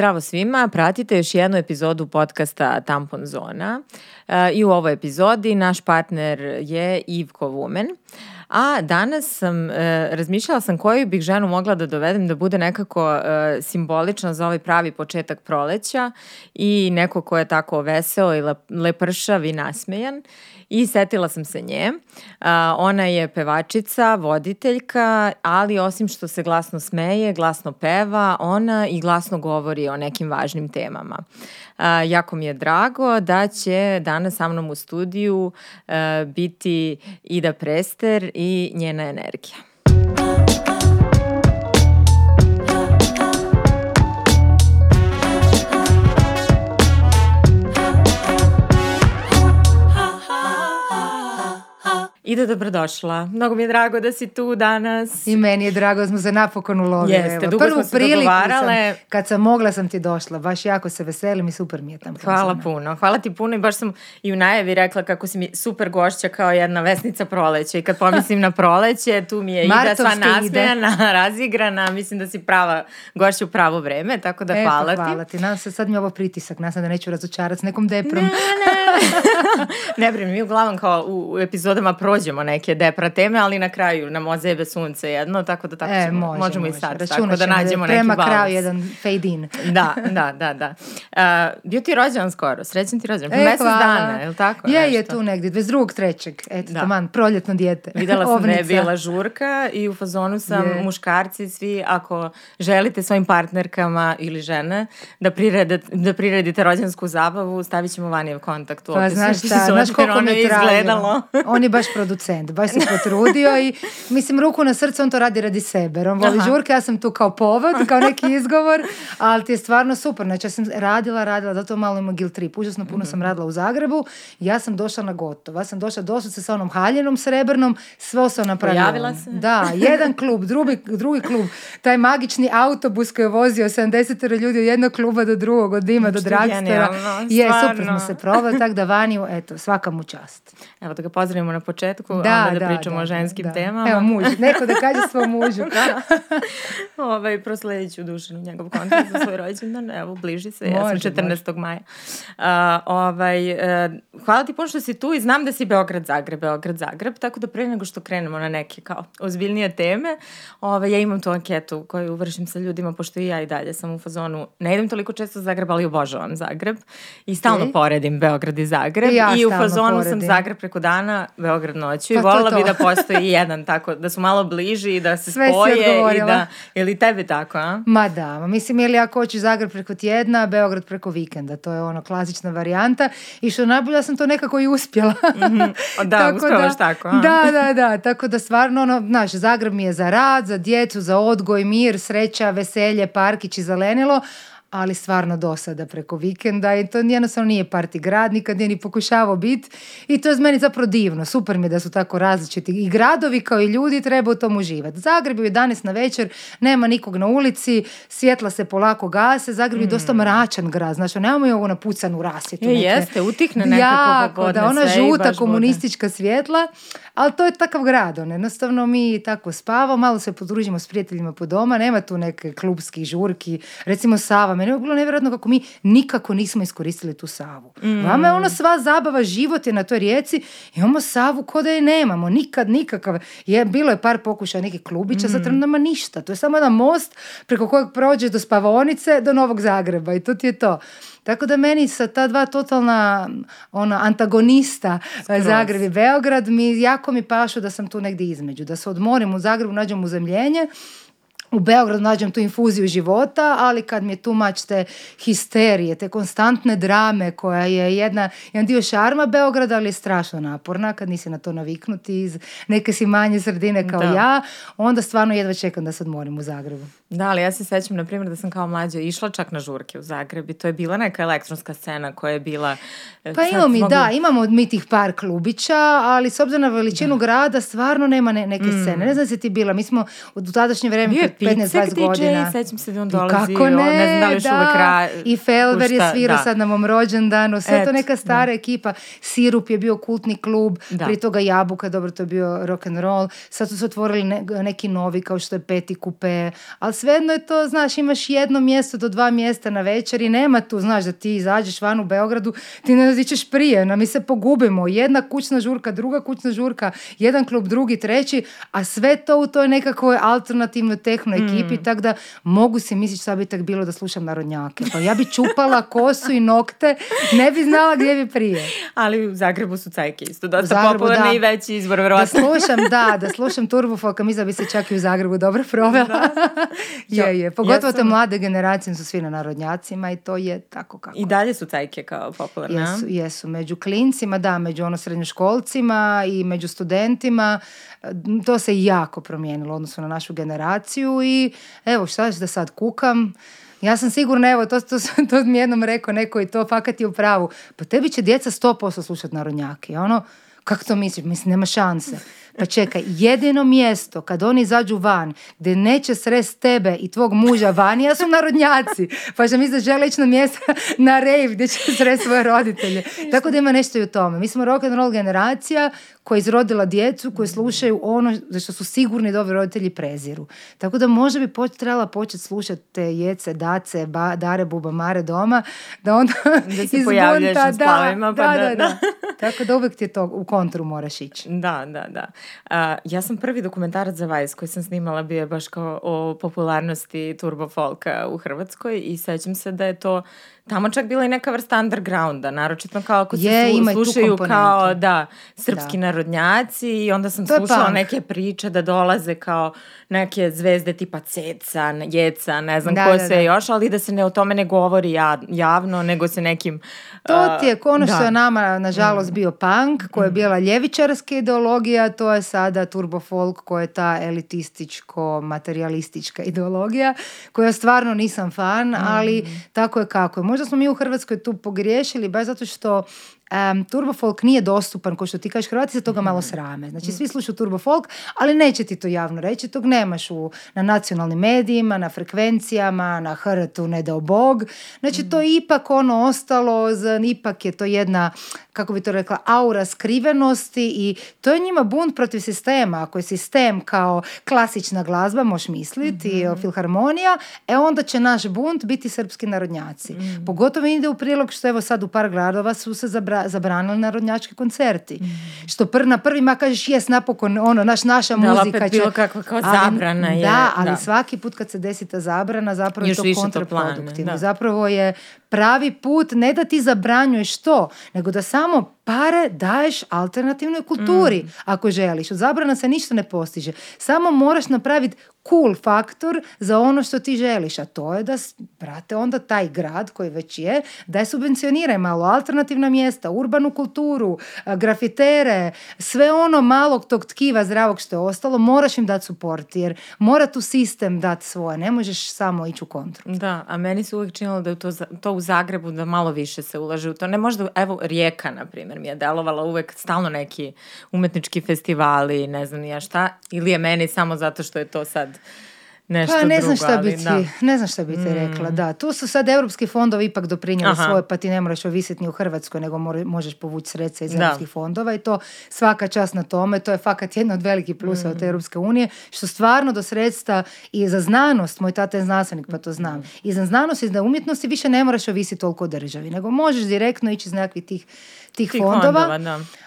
Zdravo svima, pratite još jednu epizodu podcasta Tampon Zona e, i u ovoj epizodi naš partner je Ivko Vumen. A danas sam, e, razmišljala sam koju bih ženu mogla da dovedem da bude nekako e, simbolična za ovaj pravi početak proleća i neko ko je tako veseo i lepršav i nasmejan. I setila sam se nje. ona je pevačica, voditeljka, ali osim što se glasno smeje, glasno peva, ona i glasno govori o nekim važnim temama. Jako mi je drago da će danas sa mnom u studiju biti Ida Prester i njena energija. Ida, dobrodošla. Mnogo mi je drago da si tu danas. I meni je drago da smo se napokon ulovili. Jeste, dugo smo se dogovarale. kad sam mogla sam ti došla. Baš jako se veselim i super mi je tamo. Hvala puno. Hvala ti puno i baš sam i u najavi rekla kako si mi super gošća kao jedna vesnica proleće. I kad pomislim na proleće, tu mi je Ida sva razigrana. Mislim da si prava gošća u pravo vreme, tako da hvala, hvala ti. Nadam sad mi je ovo pritisak. Nadam se da neću razočarati s nekom deprom. Ne, ne. ne uglavnom kao u, epizodama prođemo neke depra teme, ali na kraju nam ozebe sunce jedno, tako da tako e, ćemo, možemo i sad. Računaš, tako da nađemo neki balans. kraju jedan fade in. da, da, da. da. Uh, bio ti rođen skoro, srećan ti rođen. E, Mesec dana, je li tako? Je, nešto? je tu negdje, 22.3. Eto, da. taman, proljetno dijete. Vidjela sam da je bila žurka i u fazonu sam je. muškarci svi, ako želite svojim partnerkama ili žene da, priredite, da priredite rođensku zabavu, stavit ćemo vanijev kontakt u pa, opisu. Pa znaš šta, znaš koliko ono mi je izgledalo. Oni baš produ producent, baš se potrudio i mislim ruku na srce, on to radi radi sebe. On voli žurke, ja sam tu kao povod, kao neki izgovor, ali ti je stvarno super. Znači ja sam radila, radila, zato malo ima guilt trip. Užasno puno sam mhm. radila u Zagrebu. Ja sam došla na gotovo. Ja sam došla se sa onom haljenom srebrnom, sve sam napravila. Pojavila se. Da, jedan klub, drugi, klub, taj magični autobus koji je vozio 70 ljudi od jednog kluba do drugog, od dima do dragstera. Je, super smo se probali, tako da vani eto, svaka mu čast. Evo da ga pozdravimo na početku početku, da, da, pričamo o ženskim temama. Evo muž, neko da kaže svom mužu. Pa. ovaj, prosledit ću njegov kontakt za svoj rođendan, evo bliži se, može, ja sam 14. maja. Uh, ovaj, e, hvala ti pošto si tu i znam da si Beograd Zagreb, Beograd Zagreb, tako da pre nego što krenemo na neke kao ozbiljnije teme, ovaj, ja imam tu anketu koju vršim sa ljudima, pošto i ja i dalje sam u fazonu, ne idem toliko često u Zagreb, ali obožavam Zagreb i stalno poredim Beograd i Zagreb i, u fazonu sam Zagreb preko dana, Beograd trudnoću pa i bi da postoji jedan tako, da su malo bliži i da se Sve spoje. I da, ili tebi tako, a? Ma da, mislim, ili ako koči Zagreb preko tjedna, Beograd preko vikenda, to je ono klasična varijanta i što najbolje sam to nekako i uspjela. Mhm. da, tako da, tako. A? Da, da, da, tako da stvarno, ono, znaš, Zagreb mi je za rad, za djecu, za odgoj, mir, sreća, veselje, parkić i zelenilo, ali stvarno dosada preko vikenda i to jednostavno nije parti grad, nikad nije ni pokušavao biti i to je meni zapravo divno, super mi je da su tako različiti i gradovi kao i ljudi treba u tom uživati. Zagreb je danas na večer, nema nikog na ulici, svjetla se polako gase, Zagreb je hmm. dosta mračan grad, znači nemamo je ovu napucanu rasvjetu. Je, jeste, utihne nekako jako, da ona žuta komunistička svjetla, ali to je takav grad, on jednostavno mi tako spavamo, malo se podružimo s prijateljima po doma, nema tu neke klubski žurki, recimo Sava, meni je bilo nevjerojatno kako mi nikako nismo iskoristili tu Savu. Mm. Vama je ono sva zabava, život je na toj rijeci, imamo Savu ko da je nemamo, nikad nikakav, je, bilo je par pokušaja nekih klubića, mm. sad nama ništa, to je samo jedan most preko kojeg prođeš do spavonice do Novog Zagreba i to ti je to. Tako da meni sa ta dva totalna ono, antagonista Skroz. Zagreb i Beograd, mi, jako mi pašu da sam tu negdje između, da se odmorim u Zagrebu, nađem uzemljenje, u Beogradu nađem tu infuziju života, ali kad mi je tu mač te histerije, te konstantne drame koja je jedna, jedan dio šarma Beograda, ali je strašno naporna kad nisi na to naviknuti iz neke si manje sredine kao ja, onda stvarno jedva čekam da se odmorim u Zagrebu. Da, ali ja se sećam, na primjer, da sam kao mlađa išla čak na žurke u Zagreb to je bila neka elektronska scena koja je bila... Eh, pa imamo mi, da, imamo mi tih par klubića, ali s obzirom na veličinu grada stvarno nema neke mm. scene. Ne znam se ti bila, mi smo u tadašnje vreme 15-20 godina. DJ, sećam se da on dolazi, Kako ne, da I Felver je svirao sad na mom rođendanu, sve Et, to neka stara ekipa. Sirup je bio kultni klub, da. prije toga Jabuka, dobro to je bio rock and Sad su se otvorili neki novi kao što je Peti Kupe, ali svejedno je to, znaš, imaš jedno mjesto do dva mjesta na večer i nema tu, znaš, da ti izađeš van u Beogradu, ti ne ićeš prije, na mi se pogubimo, jedna kućna žurka, druga kućna žurka, jedan klub, drugi, treći, a sve to u toj nekakvoj alternativnoj tehno ekipi, hmm. tako da mogu si misliti šta bi tak bilo da slušam narodnjake. Pa ja bi čupala kosu i nokte, ne bi znala gdje bi prije. Ali u Zagrebu su cajke isto, da Zagrebu, popularni da. i veći izbor, Da slušam, da, da slušam Turbofoka, mi bi se čak i u Zagrebu dobro provela. je, je. Pogotovo te mlade generacije su svi na narodnjacima i to je tako kako. I dalje su tajke kao popularne? Jesu, jesu. Među klincima, da, među ono srednjoškolcima i među studentima. E, to se jako promijenilo odnosno na našu generaciju i evo šta da sad kukam. Ja sam sigurna, evo, to, to, to mi jednom rekao neko i to fakat je u pravu. Pa tebi će djeca sto posto slušati narodnjake. Ono, kako to misliš? Mislim, nema šanse. Pa čekaj, jedino mjesto kad oni izađu van gdje neće sres tebe i tvog muža van, ja su narodnjaci. Pa što misliš, žele ići na mjesto na rave gdje će sres svoje roditelje. Tako da ima nešto i u tome. Mi smo rock and roll generacija koja je izrodila djecu Koje slušaju ono za što su sigurni da roditelji preziru. Tako da možda bi trebala početi slušati te jece, dace, ba, dare, mare doma, da onda da se pojavljaš pa da, da, da, Tako da uvijek ti je to u kontru moraš ići. Da, da, da ja sam prvi dokumentarac za Vice koji sam snimala bio je baš kao o popularnosti turbo folka u Hrvatskoj i sećam se da je to tamo čak bila i neka vrsta undergrounda, naročito kao ako je, se slušaju kao da, srpski narodnjaci i onda sam to slušala neke priče da dolaze kao neke zvezde tipa Ceca, Jeca, ne znam da, ko još, ali da se ne o tome ne govori javno, nego se nekim... To ti je ono što je nama, nažalost, mm. bio punk, koja je mm. bila ljevičarska ideologija, to je sada turbo folk koja je ta elitističko-materialistička ideologija, koja stvarno nisam fan, ali mm. tako je kako je možda smo mi u Hrvatskoj tu pogriješili baš zato što um, turbo folk nije dostupan, ko što ti kažeš, Hrvati se toga malo srame. Znači, svi slušaju turbo folk, ali neće ti to javno reći, tog nemaš u, na nacionalnim medijima, na frekvencijama, na hrtu, ne dao bog. Znači, to je ipak ono ostalo, ipak je to jedna kako bi to rekla, aura skrivenosti i to je njima bunt protiv sistema. Ako je sistem kao klasična glazba, moš misliti, mm filharmonija, e onda će naš bunt biti srpski narodnjaci. Mm-hmm. Pogotovo ide u prilog što evo sad u par gradova su se zabranili narodnjački koncerti. Mhm. Što pr- na ma kažeš jes napokon ono, naš, naša da, muzika će... kakva zabrana je. Da, ali svaki put kad se desi ta zabrana zapravo je to kontraproduktivno. Zapravo je pravi put ne da ti zabranjuješ to, nego da sam samo pare daješ alternativnoj kulturi mm. ako želiš. Od zabrana se ništa ne postiže. Samo moraš napraviti cool faktor za ono što ti želiš, a to je da, prate onda taj grad koji već je, da subvencioniraj malo alternativna mjesta, urbanu kulturu, grafitere, sve ono malog tog tkiva zdravog što je ostalo, moraš im dati suport, jer mora tu sistem dati svoje, ne možeš samo ići u kontru. Da, a meni se uvijek činilo da je to, to u Zagrebu da malo više se ulaže u to, ne možda, evo Rijeka, na primjer, mi je delovala uvijek stalno neki umetnički festivali, ne znam ja šta, ili je meni samo zato što je to sad nešto pa, ne znam šta bi ti, ne znam mm. šta bi ti rekla, da. Tu su sad europski fondovi ipak doprinijeli svoj, svoje, pa ti ne moraš ovisiti ni u Hrvatskoj, nego možeš povući sredstva iz europskih fondova i to svaka čast na tome. To je fakat jedna od velikih plusa mm. od Europske unije, što stvarno do sredstva i za znanost, moj tata je znanstvenik, pa to znam, mm. i za znanost i za umjetnosti više ne moraš ovisiti toliko o državi, nego možeš direktno ići iz nekakvih tih tih, fondova.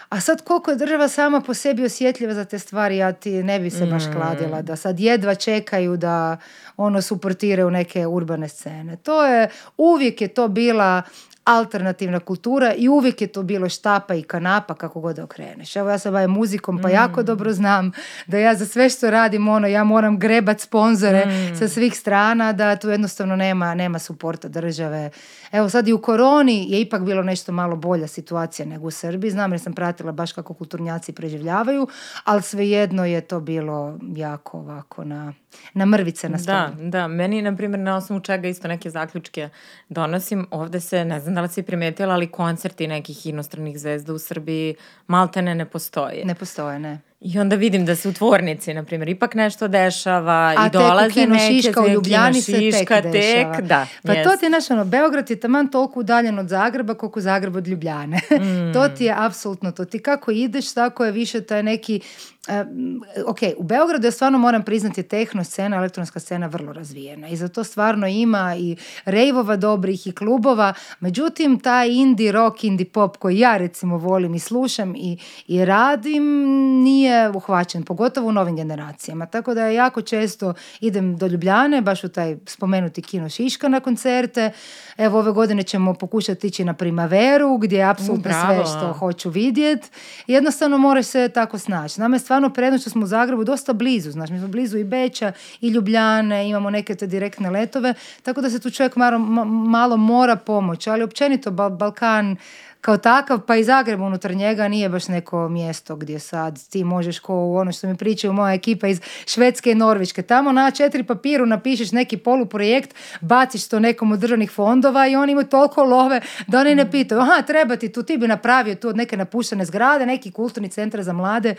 A sad koliko je država sama po sebi osjetljiva za te stvari, ja ti ne bi se baš mm. kladila da sad jedva čekaju da ono suportiraju neke urbane scene. To je, uvijek je to bila alternativna kultura i uvijek je to bilo štapa i kanapa kako god okreneš. Evo ja se bavim muzikom pa jako mm. dobro znam da ja za sve što radim ono ja moram grebat sponzore mm. sa svih strana da tu jednostavno nema, nema suporta države. Evo sad i u koroni je ipak bilo nešto malo bolja situacija nego u Srbiji. Znam jer sam pratila baš kako kulturnjaci preživljavaju, ali svejedno je to bilo jako ovako na, na mrvice na Da, da. Meni, na primjer, na osnovu čega isto neke zaključke donosim, ovdje se, ne znam znam da li si primetila, ali koncerti nekih inostranih zvezda u Srbiji maltene ne postoje. Ne postoje, ne. I onda vidim da se u tvornici, na primjer, ipak nešto dešava A i dolaze tek u Kinošiška u Ljubljani se tek, dešava. da, Pa jest. to ti je, naš, ono, Beograd je taman toliko udaljen od Zagreba koliko Zagreb od Ljubljane. Mm. to ti je apsolutno to. Ti kako ideš, tako je više taj neki ok, u Beogradu je stvarno moram priznati tehno scena, elektronska scena vrlo razvijena i za to stvarno ima i rejvova dobrih i klubova, međutim taj indie rock, indie pop koji ja recimo volim i slušam i, i radim nije uhvaćen, pogotovo u novim generacijama, tako da jako često idem do Ljubljane, baš u taj spomenuti kino Šiška na koncerte, Evo ove godine ćemo pokušati ići na primaveru gdje je apsolutno mm, sve što hoću vidjet Jednostavno moraš se tako snaći. Nama je stvarno prednost što smo u Zagrebu dosta blizu. znaš, mi smo blizu i Beča i Ljubljane, imamo neke te direktne letove, tako da se tu čovjek malo, malo mora pomoći. Ali općenito Balkan kao takav, pa i Zagreb unutar njega nije baš neko mjesto gdje sad ti možeš ko ono što mi pričaju moja ekipa iz Švedske i norveške Tamo na četiri papiru napišeš neki poluprojekt, baciš to nekom od državnih fondova i oni imaju toliko love da oni ne mm. pitaju aha treba ti tu, ti bi napravio tu od neke napuštene zgrade, neki kulturni centar za mlade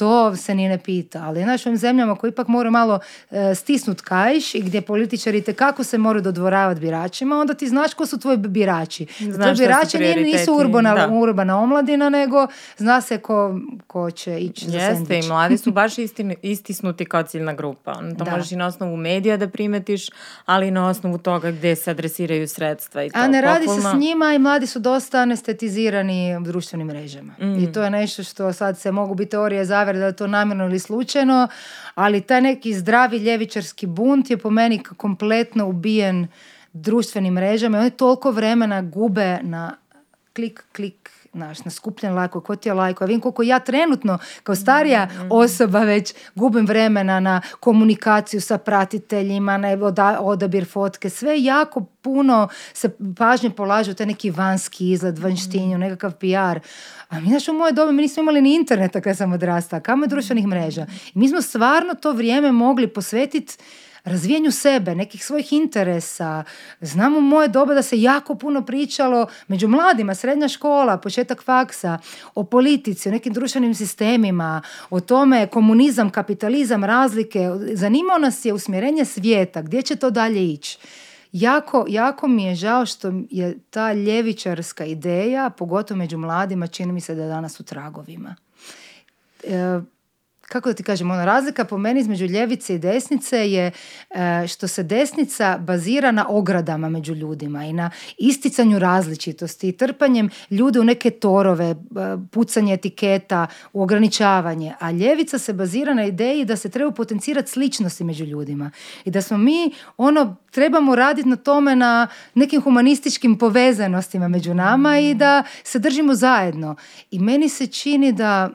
to se ni ne pita. Ali našim zemljama koji ipak moraju malo e, stisnut kajš i gdje političari kako se moraju dodvoravati biračima, onda ti znaš ko su tvoji birači. Znaš tvoji birači nisu urbana, urbana omladina, nego zna se ko, ko će ići za za Jeste, i mladi su baš isti, istisnuti kao ciljna grupa. Ono, to da. možeš i na osnovu medija da primetiš, ali i na osnovu toga gdje se adresiraju sredstva. I to. A ne radi se s njima i mladi su dosta anestetizirani društvenim mrežama. I mm. to je nešto što sad se mogu biti teorije zavere da je to namjerno ili slučajno, ali taj neki zdravi ljevičarski bunt je po meni kompletno ubijen društvenim mrežama i oni toliko vremena gube na klik, klik, naš, na skupljen lajko, ko ti je Ja Vidim koliko ja trenutno kao starija mhm. osoba već gubim vremena na komunikaciju sa pratiteljima, na odabir fotke, sve jako puno se pažnje polažu taj neki vanski izgled, mhm. vanštinju, nekakav PR. A mi, znaš, u moje dobi mi nismo imali ni interneta kada sam odrastala, kamo je društvenih mreža. I mi smo stvarno to vrijeme mogli posvetiti Razvijenju sebe, nekih svojih interesa. Znamo u moje doba da se jako puno pričalo među mladima, srednja škola, početak faksa, o politici, o nekim društvenim sistemima, o tome komunizam, kapitalizam, razlike. Zanimao nas je usmjerenje svijeta, gdje će to dalje ići. Jako, jako mi je žao što je ta ljevičarska ideja, pogotovo među mladima, čini mi se da je danas u tragovima. E, kako da ti kažem, ona razlika po meni između ljevice i desnice je e, što se desnica bazira na ogradama među ljudima i na isticanju različitosti i trpanjem ljude u neke torove, e, pucanje etiketa, u ograničavanje, a ljevica se bazira na ideji da se treba potencirati sličnosti među ljudima i da smo mi ono trebamo raditi na tome na nekim humanističkim povezanostima među nama i da se držimo zajedno. I meni se čini da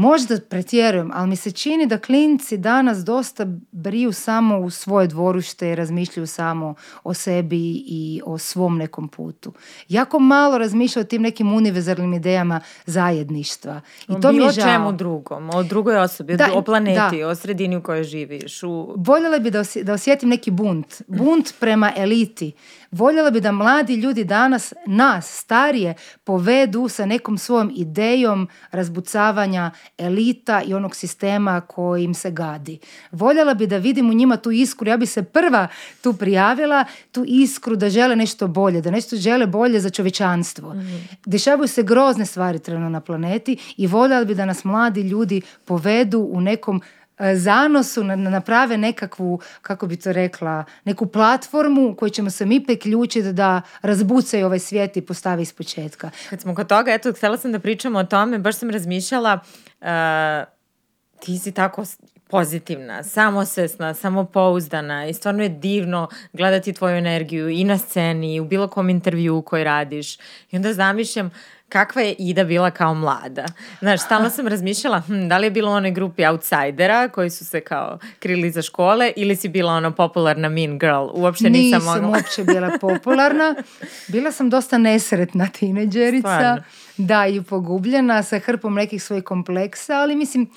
Možda pretjerujem, ali mi se čini da klinci danas dosta briju samo u svoje dvorište i razmišljaju samo o sebi i o svom nekom putu. Jako malo razmišljaju o tim nekim univerzalnim idejama zajedništva. I to mi čemu drugom, o drugoj osobi, da, o planeti, o sredini u kojoj živiš. Voljela bi da, da osjetim neki bunt. Bunt prema eliti. Voljela bi da mladi ljudi danas, nas, starije, povedu sa nekom svojom idejom razbucavanja elita i onog sistema koji im se gadi. Voljela bi da vidim u njima tu iskru, ja bi se prva tu prijavila, tu iskru da žele nešto bolje, da nešto žele bolje za čovječanstvo. Mhm. Dešavaju se grozne stvari trenutno na planeti i voljela bi da nas mladi ljudi povedu u nekom E, zanosu naprave nekakvu, kako bi to rekla, neku platformu u koju ćemo se mi priključiti da razbucaju ovaj svijet i postavi početka. Kad smo kod toga, eto, htjela sam da pričamo o tome, baš sam razmišljala, e, ti si tako pozitivna, samosvesna, samopouzdana i stvarno je divno gledati tvoju energiju i na sceni i u bilo kom intervju koji radiš. I onda zamišljam, kakva je Ida bila kao mlada. Znaš, stalno sam razmišljala hm, da li je bilo u onoj grupi outsidera koji su se kao krili za škole ili si bila ono popularna mean girl. Uopšte nisam, nisam mogla. uopće bila popularna. Bila sam dosta nesretna tineđerica. Stvarno. Da, i pogubljena sa hrpom nekih svojih kompleksa, ali mislim,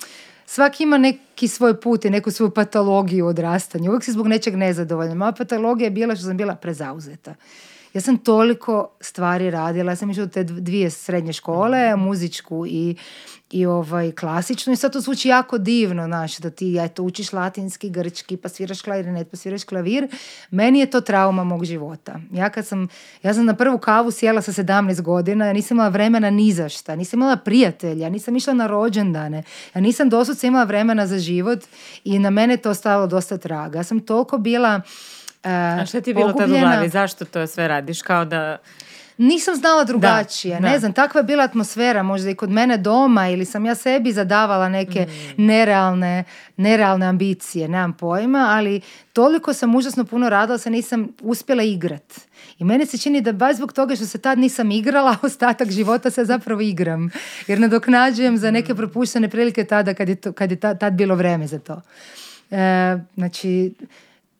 svaki ima neki svoj put i neku svoju patologiju odrastanja. Uvijek si zbog nečeg nezadovoljna. Moja patologija je bila što sam bila prezauzeta. Ja sam toliko stvari radila. Ja sam išla u te dvije srednje škole, mhm. muzičku i, i ovaj, klasičnu. I sad to zvuči jako divno, znaš, da ti eto, učiš latinski, grčki, pa sviraš klarinet, pa sviraš klavir. Meni je to trauma mog života. Ja kad sam, ja sam na prvu kavu sjela sa 17 godina, ja nisam imala vremena ni za šta, nisam imala prijatelja, nisam išla na rođendane, ja nisam doslovce imala vremena za život i na mene to ostalo dosta traga. Ja sam toliko bila a ti je bilo tad u glavi? Zašto to sve radiš? Kao da... Nisam znala drugačije, ne znam, takva je bila atmosfera možda i kod mene doma ili sam ja sebi zadavala neke mm. nerealne, nerealne ambicije, nemam pojma, ali toliko sam užasno puno radila se nisam uspjela igrat. I meni se čini da baš zbog toga što se tad nisam igrala, ostatak života se zapravo igram. Jer nadoknađujem za neke mm. propuštene prilike tada kad je, kad je tad bilo vreme za to. E, znači,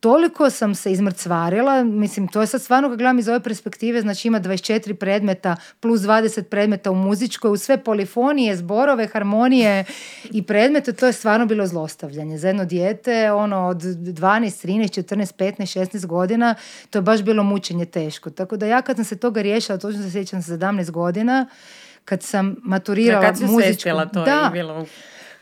toliko sam se izmrcvarila, mislim, to je sad stvarno kad gledam iz ove perspektive, znači ima 24 predmeta plus 20 predmeta u muzičkoj, u sve polifonije, zborove, harmonije i predmete, to je stvarno bilo zlostavljanje. Za jedno dijete, ono, od 12, 13, 14, 15, 16 godina, to je baš bilo mučenje teško. Tako da ja kad sam se toga riješila, točno se sjećam sa 17 godina, kad sam maturirala muzičku... kad muzičku... to da, bilo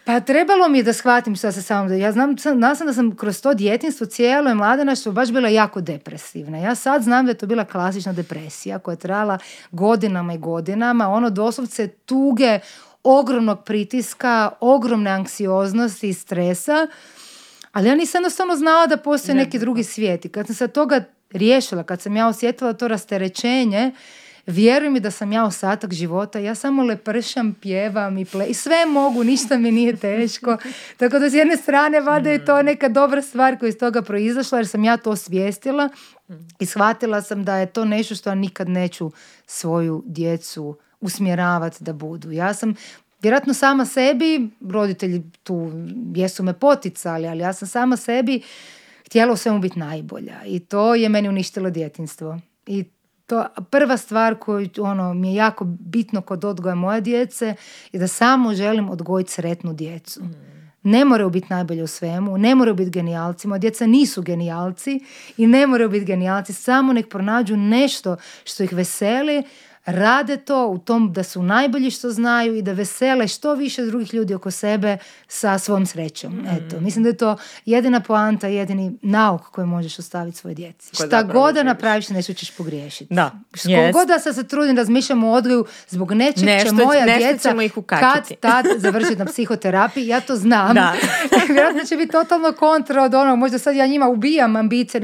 pa trebalo mi je da shvatim što se mnom Ja znam, znam sam da sam kroz to djetinstvo cijelo i mladenaštvo baš bila jako depresivna. Ja sad znam da je to bila klasična depresija koja je trajala godinama i godinama. Ono doslovce tuge ogromnog pritiska, ogromne anksioznosti i stresa. Ali ja nisam jednostavno znala da postoji neki drugi svijet. I kad sam se toga riješila, kad sam ja osjetila to rasterećenje, Vjeruj mi da sam ja ostatak života, ja samo lepršam, pjevam i, ple... i sve mogu, ništa mi nije teško. Tako da s jedne strane vada je to mm. neka dobra stvar koja iz toga proizašla jer sam ja to osvijestila mm. i shvatila sam da je to nešto što ja nikad neću svoju djecu usmjeravati da budu. Ja sam vjerojatno sama sebi, roditelji tu jesu me poticali, ali ja sam sama sebi htjela u svemu biti najbolja i to je meni uništilo djetinstvo. I to prva stvar koju ono, mi je jako bitno kod odgoja moje djece je da samo želim odgojiti sretnu djecu. Mm. Ne moraju biti najbolje u svemu, ne moraju biti genijalci. Moja djeca nisu genijalci i ne moraju biti genijalci. Samo nek pronađu nešto što ih veseli, rade to u tom da su najbolji što znaju i da vesele što više drugih ljudi oko sebe sa svom srećom. Mm. Eto, mislim da je to jedina poanta, jedini nauk koji možeš ostaviti svoje djeci. Šta god da napraviš, nešto ćeš pogriješiti. Da. Što god da se, se trudim, razmišljam o odgoju zbog nečeg nešto, će moja djeca ih kad tad završiti na psihoterapiji, ja to znam. Da. Vjerojatno će biti totalno kontra od onog, možda sad ja njima ubijam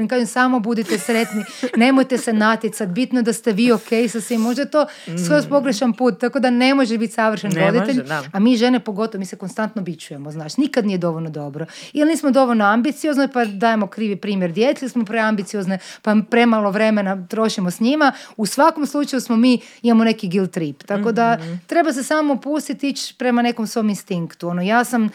i kažem samo budite sretni, nemojte se natjecati, bitno da ste vi ok sa svim, možda to skroz mm. pogrešan put, tako da ne može biti savršen roditelj, a mi žene pogotovo, mi se konstantno bičujemo, znaš, nikad nije dovoljno dobro. Ili nismo dovoljno ambiciozne, pa dajemo krivi primjer djeci, smo preambiciozne, pa premalo vremena trošimo s njima. U svakom slučaju smo mi, imamo neki guilt trip, tako da mhm. treba se samo pustiti ići prema nekom svom instinktu. Ono, ja sam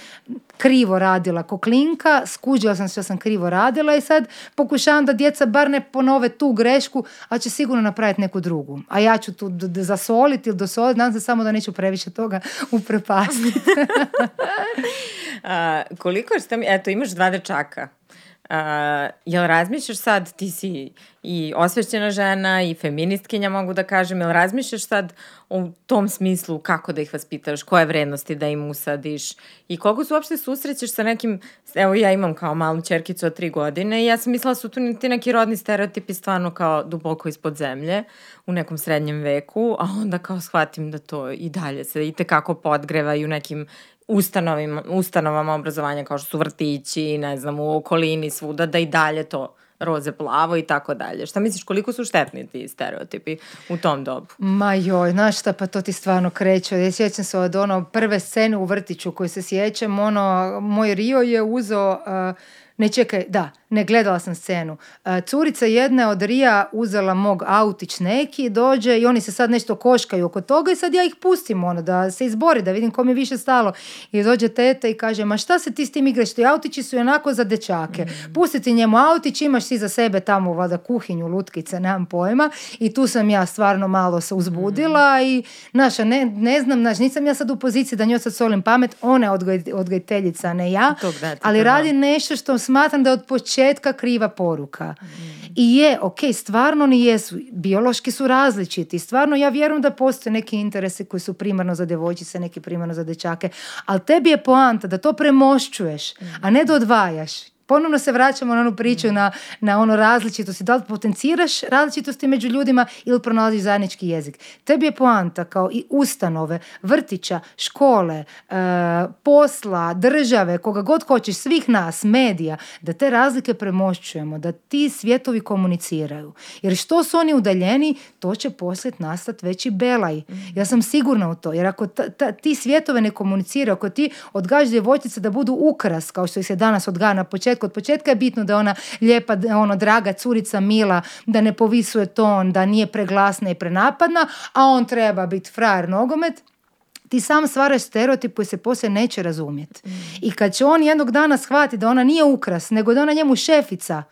krivo radila ko klinka, skuđila sam što sam krivo radila i sad pokušavam da djeca bar ne ponove tu grešku, a će sigurno napraviti neku drugu. A ja ću tu zasoliti ili dosoliti, nadam se samo da neću previše toga uprepasti. a, koliko ste mi, eto imaš dva dečaka. Uh, jel razmišljaš sad, ti si i osvešćena žena i feministkinja mogu da kažem, jel razmišljaš sad u tom smislu kako da ih vaspitaš, koje vrednosti da im usadiš i koliko se uopšte susrećeš sa nekim, evo ja imam kao malu čerkicu od tri godine i ja sam mislila su tu ti neki rodni stereotipi stvarno kao duboko ispod zemlje u nekom srednjem veku, a onda kao shvatim da to i dalje se i tekako podgreva i u nekim ustanovima, ustanovama obrazovanja kao što su vrtići, ne znam, u okolini svuda, da i dalje to roze plavo i tako dalje. Šta misliš, koliko su štetni ti stereotipi u tom dobu? Ma joj, znaš šta, pa to ti stvarno kreće. Ja sjećam se od ono prve scene u vrtiću koju se sjećam, ono, moj Rio je uzo, ne čekaj, da, ne, gledala sam scenu. E, curica jedna od Rija uzela mog autić neki, dođe i oni se sad nešto koškaju oko toga i sad ja ih pustim ono, da se izbori, da vidim kom je više stalo. I dođe teta i kaže, ma šta se ti s tim igraš, ti autići su onako za dečake. Mhm. Pustiti njemu autić, imaš ti za sebe tamo vada kuhinju, lutkice, nemam pojma. I tu sam ja stvarno malo se uzbudila mhm. i naša, ne, znam, nisam ja sad u poziciji da njoj sad solim pamet, ona je odgoj, ne ja. ali radi nešto što smatram da od početka kriva poruka. Mm. I je, ok, stvarno ni jesu, biološki su različiti, stvarno ja vjerujem da postoje neki interese koji su primarno za devojčice, neki primarno za dečake, ali tebi je poanta da to premošćuješ, a ne da odvajaš ponovno se vraćamo na onu priču, mm. na, na ono različitosti. Da li potenciraš različitosti među ljudima ili pronalaziš zajednički jezik? Tebi je poanta kao i ustanove, vrtića, škole, e, posla, države, koga god hoćeš, svih nas, medija, da te razlike premošćujemo, da ti svjetovi komuniciraju. Jer što su oni udaljeni, to će poslije nastati veći belaj. Mm. Ja sam sigurna u to. Jer ako ti svjetove ne komuniciraju, ako ti odgaš djevojčice da budu ukras, kao što ih se danas odgaja na početku, Kod Od početka je bitno da je ona lijepa, ono, draga curica Mila, da ne povisuje ton, da nije preglasna i prenapadna, a on treba biti frajer nogomet ti sam stvaraš stereotip koji se poslije neće razumjeti. Mm. I kad će on jednog dana shvatiti da ona nije ukras, nego da ona njemu šefica,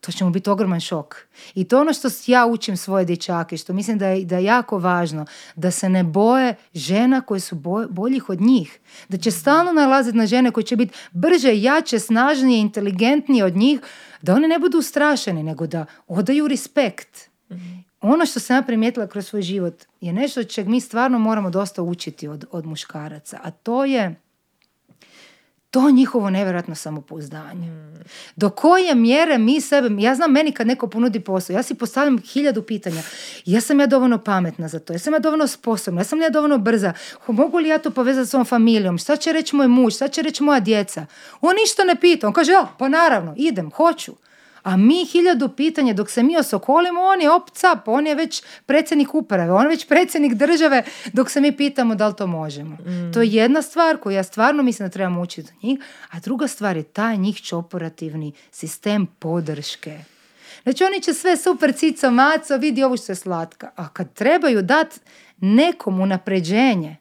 to će mu biti ogroman šok. I to je ono što ja učim svoje dječake, što mislim da je, da jako važno, da se ne boje žena koje su boljih od njih. Da će stalno nalaziti na žene koje će biti brže, jače, snažnije, inteligentnije od njih, da one ne budu ustrašene, nego da odaju respekt. Mhm. Ono što sam ja primijetila kroz svoj život je nešto od čeg mi stvarno moramo dosta učiti od, od muškaraca, a to je to njihovo nevjerojatno samopouzdanje. Mm. Do koje mjere mi sebe, ja znam meni kad neko ponudi posao, ja si postavljam hiljadu pitanja. Jesam ja dovoljno pametna za to? Jesam ja dovoljno sposobna? Jesam sam ja dovoljno brza? Mogu li ja to povezati s svojom familijom? Šta će reći moj muž? Šta će reći moja djeca? On ništa ne pita. On kaže, pa naravno, idem, hoću. A mi hiljadu pitanja dok se mi osokolimo, on je opcap, on je već predsjednik uprave, on je već predsjednik države, dok se mi pitamo da li to možemo. Mm. To je jedna stvar koju ja stvarno mislim da trebamo učiti od njih, a druga stvar je taj njih operativni sistem podrške. Znači oni će sve super cico maco, vidi ovo što je slatka. A kad trebaju dati nekomu napređenje,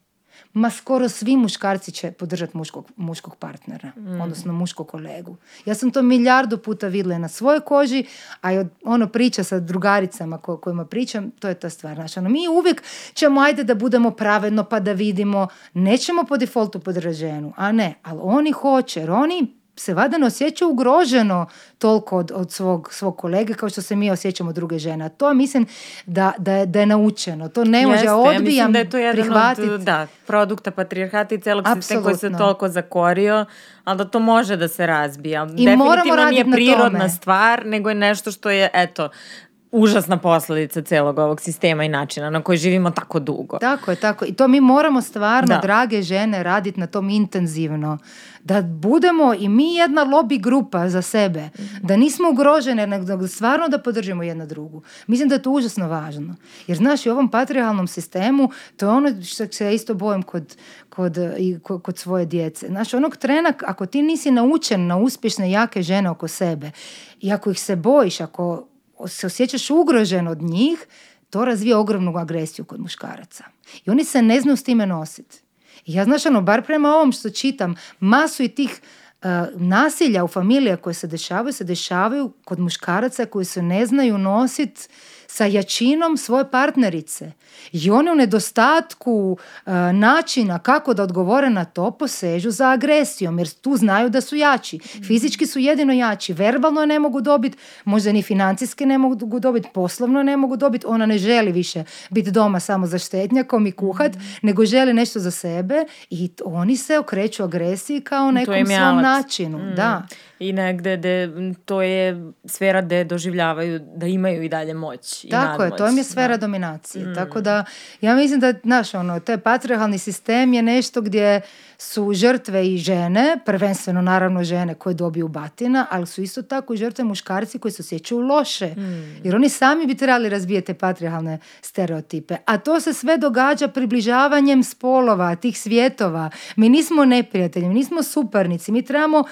ma skoro svi muškarci će podržati muškog, muškog partnera, mm. odnosno muškog kolegu. Ja sam to milijardu puta vidjela na svojoj koži, a ono priča sa drugaricama ko, kojima pričam, to je ta stvar. Znači, mi uvijek ćemo, ajde da budemo pravedno pa da vidimo, nećemo po defaultu podržati a ne, ali oni hoće, jer oni se valjda ne osjeća ugroženo toliko od, od svog, svog kolege kao što se mi osjećamo druge žene. A to mislim da, da, je, da je naučeno. To ne može, ja odbijam da je da, produkta patrijarhata i celog sistema koji se toliko zakorio, ali da to može da se razbija. I Definitivno moramo nije prirodna na stvar, nego je nešto što je, eto, užasna posljedica celog ovog sistema i načina na koji živimo tako dugo. Tako je, tako. I to mi moramo stvarno, drage žene, raditi na tom intenzivno. Da budemo i mi jedna lobby grupa za sebe. Da nismo ugrožene, nego stvarno da podržimo jedna drugu. Mislim da je to užasno važno. Jer znaš, u ovom patrijalnom sistemu, to je ono što se ja isto bojim kod, kod, i kod svoje djece. Znaš, onog trena, ako ti nisi naučen na uspješne, jake žene oko sebe i ako ih se bojiš, ako se osjećaš ugrožen od njih, to razvija ogromnu agresiju kod muškaraca. I oni se ne znaju s time nositi. I ja znaš, ono, bar prema ovom što čitam, masu i tih e, nasilja u familija koje se dešavaju, se dešavaju kod muškaraca koji se ne znaju nositi sa jačinom svoje partnerice i one u nedostatku e, načina kako da odgovore na to posežu za agresijom jer tu znaju da su jači. Mhm. Fizički su jedino jači, verbalno ne mogu dobiti, možda ni financijski ne mogu dobiti, poslovno ne mogu dobiti. Ona ne želi više biti doma samo za štetnjakom i kuhat, mhm. nego želi nešto za sebe i oni se okreću agresiji kao nekom svom načinu. Mhm. Da i negde to je sfera gde doživljavaju da imaju i dalje moć i nadmoć. Tako je, to im je sfera da. dominacije. Mm. Tako da ja mislim da, znaš, ono, je patriarhalni sistem je nešto gdje su žrtve i žene, prvenstveno naravno žene koje dobiju batina, ali su isto tako i žrtve muškarci koji se osjećaju loše. Mm. Jer oni sami bi trebali razbijati patriarhalne stereotipe. A to se sve događa približavanjem spolova, tih svjetova. Mi nismo neprijatelji, mi nismo suparnici, mi trebamo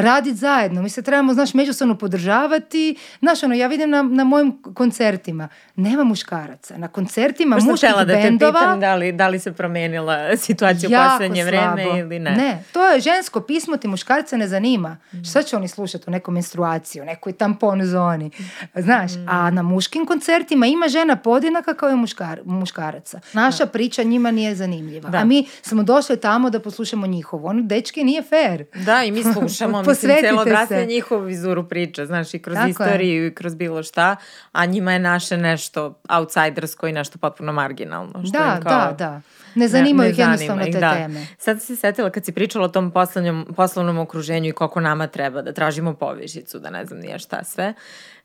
raditi zajedno. Mi se trebamo, znaš, međusobno podržavati. Znaš, ono, ja vidim na, na mojim koncertima. Nema muškaraca. Na koncertima Možda muških da bendova... da li, da li se promijenila situacija u posljednje vrijeme ili ne. Ne, to je žensko pismo, ti muškarce ne zanima. Mm. Šta će oni slušati u nekom menstruaciju, u nekoj tampon zoni? Znaš, a mm. na muškim koncertima ima žena podjednaka kao i muškaraca. Naša priča njima nije zanimljiva. Da. A mi smo došli tamo da poslušamo njihovo. Ono, dečki, nije fair. Da, i mi slušamo to, Posvetite njihov vizuru priča znaš, i kroz Tako istoriju i kroz bilo šta, a njima je naše nešto outsidersko i nešto potpuno marginalno. Što da, kao, da, da. Ne zanimaju ih jednostavno te da. teme. Sad se setila kad si pričala o tom poslovnom, poslovnom okruženju i koliko nama treba da tražimo povišicu, da ne znam nije šta sve.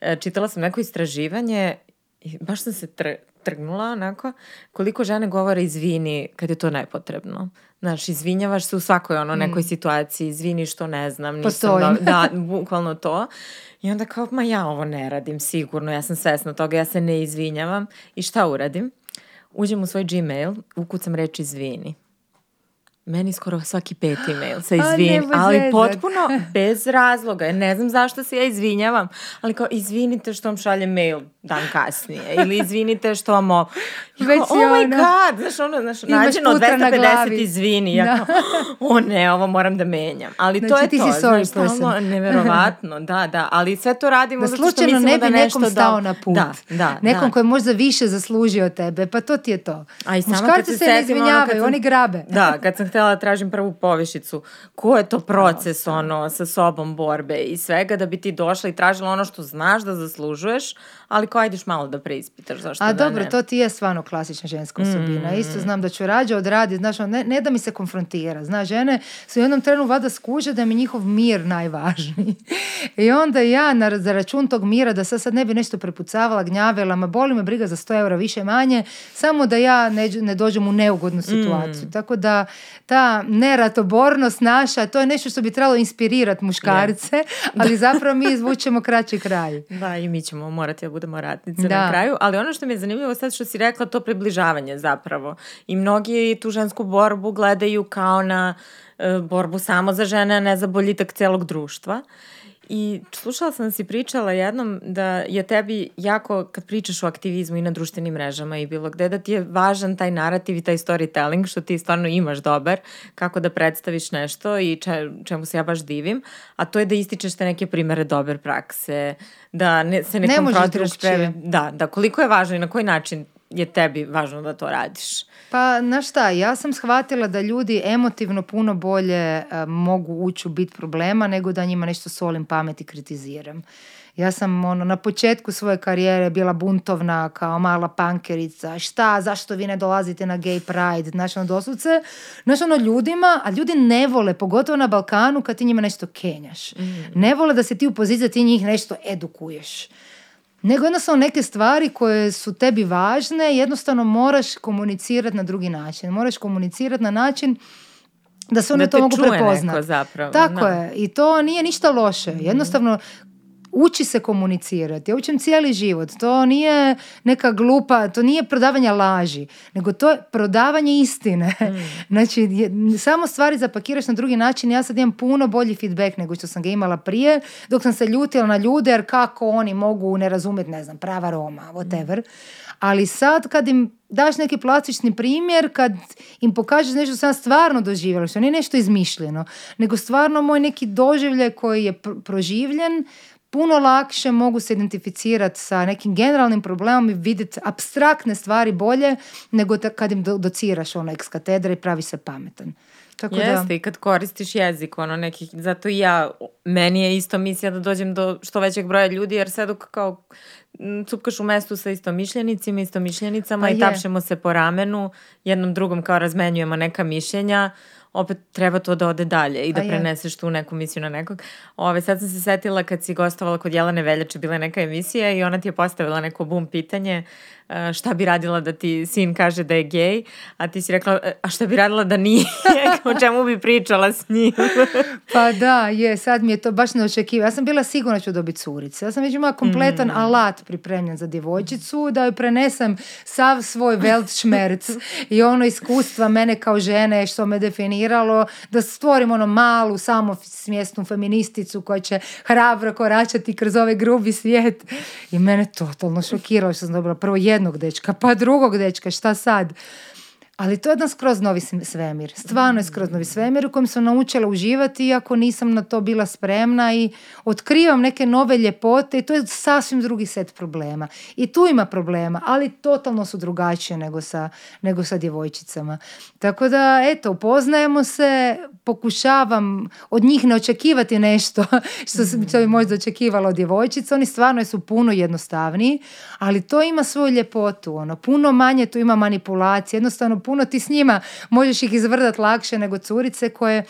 E, čitala sam neko istraživanje i baš sam se trgnula onako, koliko žene govore izvini kad je to nepotrebno. Znaš, izvinjavaš se u svakoj ono nekoj mm. situaciji, izvini što ne znam, nisam da, da, bukvalno to. I onda kao, ma ja ovo ne radim sigurno, ja sam svesna toga, ja se ne izvinjavam. I šta uradim? Uđem u svoj Gmail, ukucam reč izvini meni skoro svaki peti mail se izvini, ali potpuno bez razloga. Ja ne znam zašto se ja izvinjavam, ali kao izvinite što vam šaljem mail dan kasnije ili izvinite što vam ovo. Već oh my ono, god, znaš ono, znaš, nađeno 250 izvini. Ja o ne, ovo moram da menjam. Ali znači, to je ti to, si sorry znaš, neverovatno, da, da, ali sve to radimo da, zato što mislimo ne bi da nešto nekom stao na put. Da, nekom da. koji je možda više zaslužio tebe, pa to ti je to. A se ne ono izvinjavaju, oni grabe. Da, kad sam htjela da tražim prvu povišicu. Ko je to proces ono sa sobom borbe i svega da bi ti došla i tražila ono što znaš da zaslužuješ, ali ko ajdeš malo da preispitaš zašto A da dobro, to ti je stvarno klasična ženska osobina. Mm. Isto znam da ću rađe odraditi, znaš, ono, ne, ne da mi se konfrontira. Znaš, žene su u jednom trenu vada skuže da mi njihov mir najvažniji. I onda ja na, za račun tog mira da sad, sad ne bi nešto prepucavala, gnjavila, ma boli me briga za 100 eura više manje, samo da ja ne, dođem u neugodnu mm. situaciju. Tako da ta neratobornost naša, to je nešto što bi trebalo inspirirati muškarce, ali zapravo mi izvučemo kraći kraj. Da, i mi ćemo morati da budemo ratnice na kraju, ali ono što mi je zanimljivo sad što si rekla, to približavanje zapravo. I mnogi tu žensku borbu gledaju kao na e, borbu samo za žene, a ne za boljitak celog društva. I slušala sam si pričala jednom da je tebi jako, kad pričaš o aktivizmu i na društvenim mrežama i bilo gde, da ti je važan taj narativ i taj storytelling, što ti stvarno imaš dobar, kako da predstaviš nešto i če, čemu se ja baš divim, a to je da ističeš te neke primere dobre prakse, da ne, se ne, ne protiraš Da, da, koliko je važno i na koji način je tebi važno da to radiš? Pa, na šta, ja sam shvatila da ljudi emotivno puno bolje e, mogu ući u bit problema nego da njima nešto solim pamet i kritiziram. Ja sam ono, na početku svoje karijere bila buntovna kao mala pankerica. Šta, zašto vi ne dolazite na gay pride? Znaš, ono, doslovce, znaš, ono, ljudima, a ljudi ne vole, pogotovo na Balkanu, kad ti njima nešto kenjaš. Mm. Ne vole da se ti u poziciji, ti njih nešto edukuješ nego jednostavno neke stvari koje su tebi važne jednostavno moraš komunicirati na drugi način. Moraš komunicirati na način da se one to mogu prepoznati. Tako je. I to nije ništa loše. Mhm. Jednostavno uči se komunicirati. Ja učim cijeli život. To nije neka glupa, to nije prodavanje laži, nego to je prodavanje istine. Mm. Znači, samo stvari zapakiraš na drugi način. Ja sad imam puno bolji feedback nego što sam ga imala prije, dok sam se ljutila na ljude jer kako oni mogu ne razumjeti, ne znam, prava Roma, whatever. Ali sad kad im daš neki plastični primjer, kad im pokažeš nešto što sam stvarno doživjela, što nije nešto izmišljeno, nego stvarno moj neki doživlje koji je proživljen, puno lakše mogu se identificirati sa nekim generalnim problemom i vidjeti abstraktne stvari bolje nego kad im dociraš ono eks katedra i pravi se pametan. Tako Jeste, da... i kad koristiš jezik, ono nekih, zato i ja, meni je isto misija da dođem do što većeg broja ljudi, jer sve dok kao cupkaš u mestu sa istomišljenicima, istomišljenicama pa i je. tapšemo se po ramenu, jednom drugom kao razmenjujemo neka mišljenja, opet treba to da ode dalje i da A preneseš tu neku misiju na nekog. Ove, sad sam se setila kad si gostovala kod Jelene Veljače, bila je neka emisija i ona ti je postavila neko bum pitanje e, šta bi radila da ti sin kaže da je gej, a ti si rekla, e, a šta bi radila da nije, o čemu bi pričala s njim? pa da, je, sad mi je to baš neočekivo. Ja sam bila sigurna ću dobiti curice. Ja sam već imala kompletan mm. alat pripremljen za djevojčicu, da joj prenesem sav svoj weltschmerz i ono iskustva mene kao žene što me definira da stvorimo ono malu samosvjesnu feministicu koja će hrabro koračati kroz ovaj grubi svijet i mene totalno šokiralo što sam dobila prvo jednog dečka pa drugog dečka šta sad ali to je jedan skroz novi svemir. Stvarno je skroz novi svemir u kojem sam naučila uživati iako nisam na to bila spremna i otkrivam neke nove ljepote i to je sasvim drugi set problema. I tu ima problema, ali totalno su drugačije nego sa, nego sa djevojčicama. Tako da, eto, upoznajemo se, pokušavam od njih ne očekivati nešto što, bi možda očekivalo od djevojčica. Oni stvarno su puno jednostavniji, ali to ima svoju ljepotu. Ono, puno manje tu ima manipulacije, jednostavno puno ti s njima možeš ih izvrdat lakše nego curice koje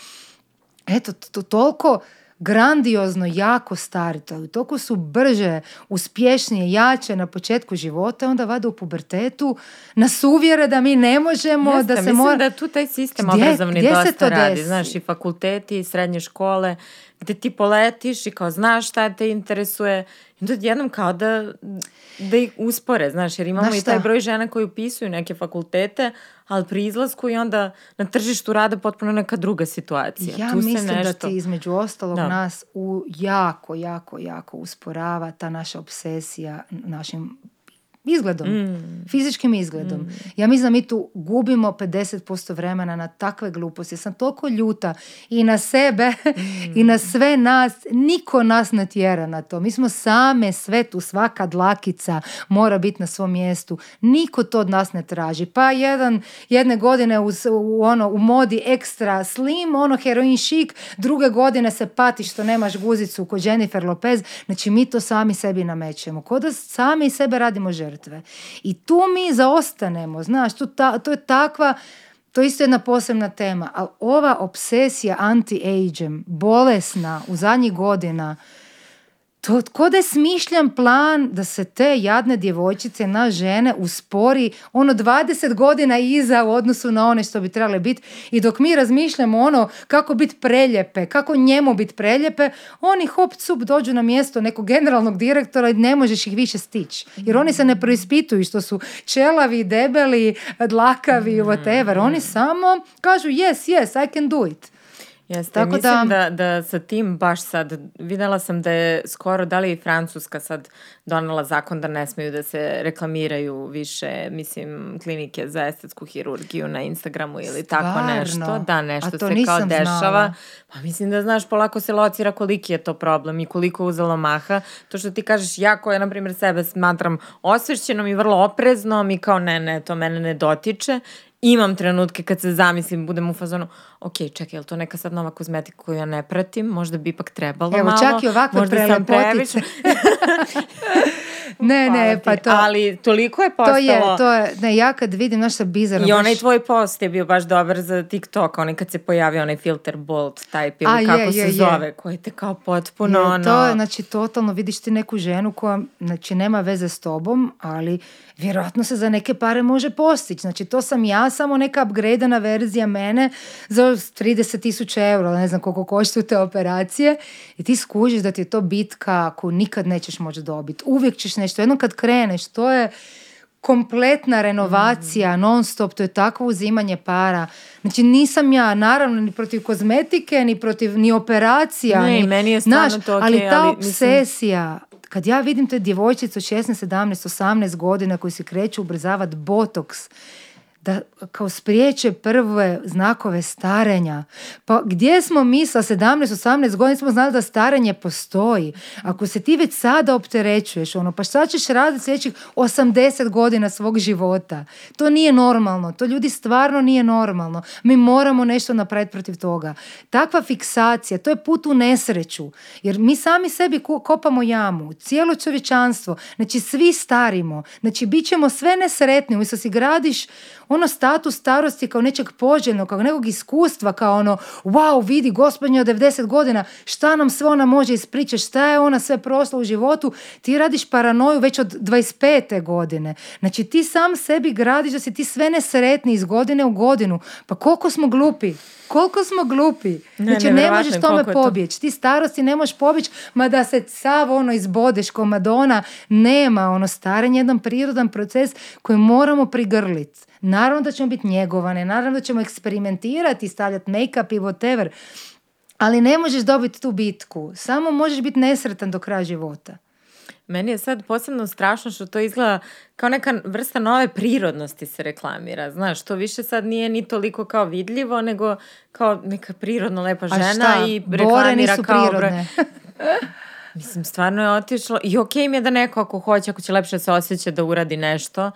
eto to, toliko grandiozno jako stari, to, toliko su brže, uspješnije, jače na početku života, onda vada u pubertetu nas uvjere da mi ne možemo, da se mislim mora... da tu taj sistem gdje, obrazovni dosta to radi, desi? znaš, i fakulteti, i srednje škole, gdje ti poletiš i kao znaš šta te interesuje, i onda jednom kao da, da ih uspore, znaš, jer imamo znaš i taj broj žena koji upisuju neke fakultete, ali pri izlasku i onda na tržištu rada potpuno neka druga situacija. Ja tu mislim nešto... da ti između ostalog nas u jako, jako, jako usporava ta naša obsesija našim izgledom, mm. fizičkim izgledom. Mm. Ja mislim da mi tu gubimo 50% vremena na takve gluposti. Ja sam toliko ljuta i na sebe mm. i na sve nas. Niko nas ne tjera na to. Mi smo same sve tu, svaka dlakica mora biti na svom mjestu. Niko to od nas ne traži. Pa jedan, jedne godine u, ono, u modi ekstra slim, ono heroin šik, druge godine se pati što nemaš guzicu kod Jennifer Lopez. Znači mi to sami sebi namećemo. Kod da sami sebe radimo žrtvu. I tu mi zaostanemo, znaš, to je takva, to je isto jedna posebna tema, ali ova obsesija anti-agem, bolesna u zadnjih godina, to tko da je smišljan plan da se te jadne djevojčice na žene uspori ono 20 godina iza u odnosu na one što bi trebale biti i dok mi razmišljamo ono kako biti preljepe, kako njemu biti preljepe, oni hop cup dođu na mjesto nekog generalnog direktora i ne možeš ih više stići. Jer oni se ne proispituju što su čelavi, debeli, dlakavi, mm. whatever. Oni samo kažu yes, yes, I can do it. Jeste, tako mislim da... da... sa tim baš sad, vidjela sam da je skoro, da li je Francuska sad donala zakon da ne smiju da se reklamiraju više, mislim, klinike za estetsku hirurgiju na Instagramu ili Stvarno? tako nešto. Da, nešto se kao dešava. Pa mislim da, znaš, polako se locira koliki je to problem i koliko uzelo maha. To što ti kažeš, ja koja, na primjer, sebe smatram osvešćenom i vrlo opreznom i kao ne, ne, to mene ne dotiče imam trenutke kad se zamislim, budem u fazonu, ok, čekaj, je li to neka sad nova kozmetika koju ja ne pratim, možda bi ipak trebalo malo. Evo, čak i ovakve možda ne, ne, pa to... Ali toliko je postalo... To je, to je, ne, ja kad vidim naša bizarna... I onaj tvoj post je bio baš dobar za TikTok, onaj kad se pojavio onaj filter bolt type ili kako se zove, koji te kao potpuno... Ono- je, znači, totalno vidiš ti neku ženu koja, znači, nema veze s tobom, ali vjerojatno se za neke pare može postići. Znači, to sam ja, samo neka upgradena verzija mene za 30 tisuća eura, ne znam koliko koštuju te operacije i ti skužiš da ti je to bitka koju nikad nećeš moći dobiti. Uvijek ćeš nešto, jednom kad kreneš, to je kompletna renovacija, mm. non stop, to je takvo uzimanje para. Znači nisam ja, naravno, ni protiv kozmetike, ni protiv, ni operacija. Ne, je to Ali ta obsesija, kad ja vidim te djevojčice od 16, 17, 18 godina koji se kreću ubrzavati botoks, kao spriječe prve znakove starenja. Pa gdje smo mi sa 17-18 godina smo znali da starenje postoji. Ako se ti već sada opterećuješ, ono, pa šta ćeš raditi sljedećih 80 godina svog života? To nije normalno. To ljudi stvarno nije normalno. Mi moramo nešto napraviti protiv toga. Takva fiksacija, to je put u nesreću. Jer mi sami sebi kopamo jamu. Cijelo čovječanstvo. Znači, svi starimo. Znači, bit ćemo sve nesretni. Umjesto si gradiš ono status starosti kao nečeg poželjnog, kao nekog iskustva, kao ono, wow, vidi, gospodinja od 90 godina, šta nam sve ona može ispričati, šta je ona sve prošla u životu, ti radiš paranoju već od 25. godine. Znači, ti sam sebi gradiš da si ti sve nesretni iz godine u godinu. Pa koliko smo glupi? Koliko smo glupi? Ne, znači, ne možeš tome pobjeći. Ti starosti ne možeš pobjeći, ma da se sav ono izbodeš ko Madonna, nema ono starenje, jedan prirodan proces koji moramo prigrliti. Naravno da ćemo biti njegovane, naravno da ćemo eksperimentirati, stavljati make-up i whatever. Ali ne možeš dobiti tu bitku. Samo možeš biti nesretan do kraja života. Meni je sad posebno strašno što to izgleda kao neka vrsta nove prirodnosti se reklamira. Znaš, to više sad nije ni toliko kao vidljivo, nego kao neka prirodno lepa žena i reklamira nisu Prirodne. Mislim, stvarno je otišlo. I okej mi je da neko ako hoće, ako će lepše se osjećati da uradi nešto,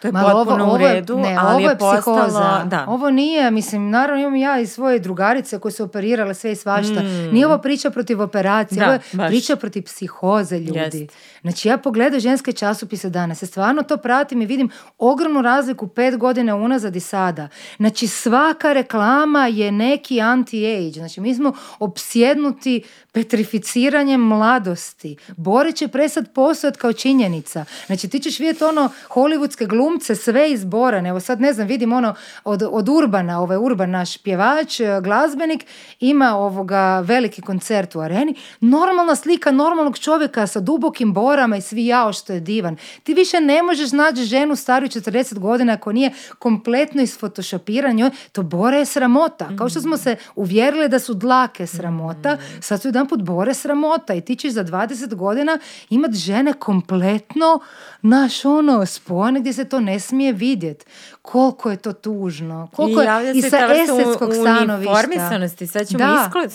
to je Malo, potpuno ovo, u redu, ne, ali ovo je, je Da. Ovo nije, mislim, naravno imam ja i svoje drugarice koje su operirale sve i svašta. Nije mm. ovo priča protiv operacije, ovo je priča protiv psihoze ljudi. Znači ja pogledam ženske časopise danas, ja stvarno to pratim i vidim ogromnu razliku pet godina unazad i sada. Znači svaka reklama je neki anti-age. Znači mi smo opsjednuti petrificiranjem mladosti. Bore će presad postojat kao činjenica. Znači ti ćeš vidjeti ono hollywoodske glumce sve izborane. Evo sad ne znam, vidim ono od, od Urbana, ovaj Urban naš pjevač, e, glazbenik, ima ovoga veliki koncert u areni. Normalna slika normalnog čovjeka sa dubokim borem gorama i svi jao što je divan. Ti više ne možeš naći ženu staru 40 godina ako nije kompletno isfotošopiran to bore je sramota. Kao što smo se uvjerili da su dlake sramota, mhm. sad su jedan put bore sramota i ti ćeš za 20 godina imat žene kompletno naš ono spone gdje se to ne smije vidjeti. Koliko je to tužno. Koliko je, i sa esetskog stanovišta. Uniformisanosti,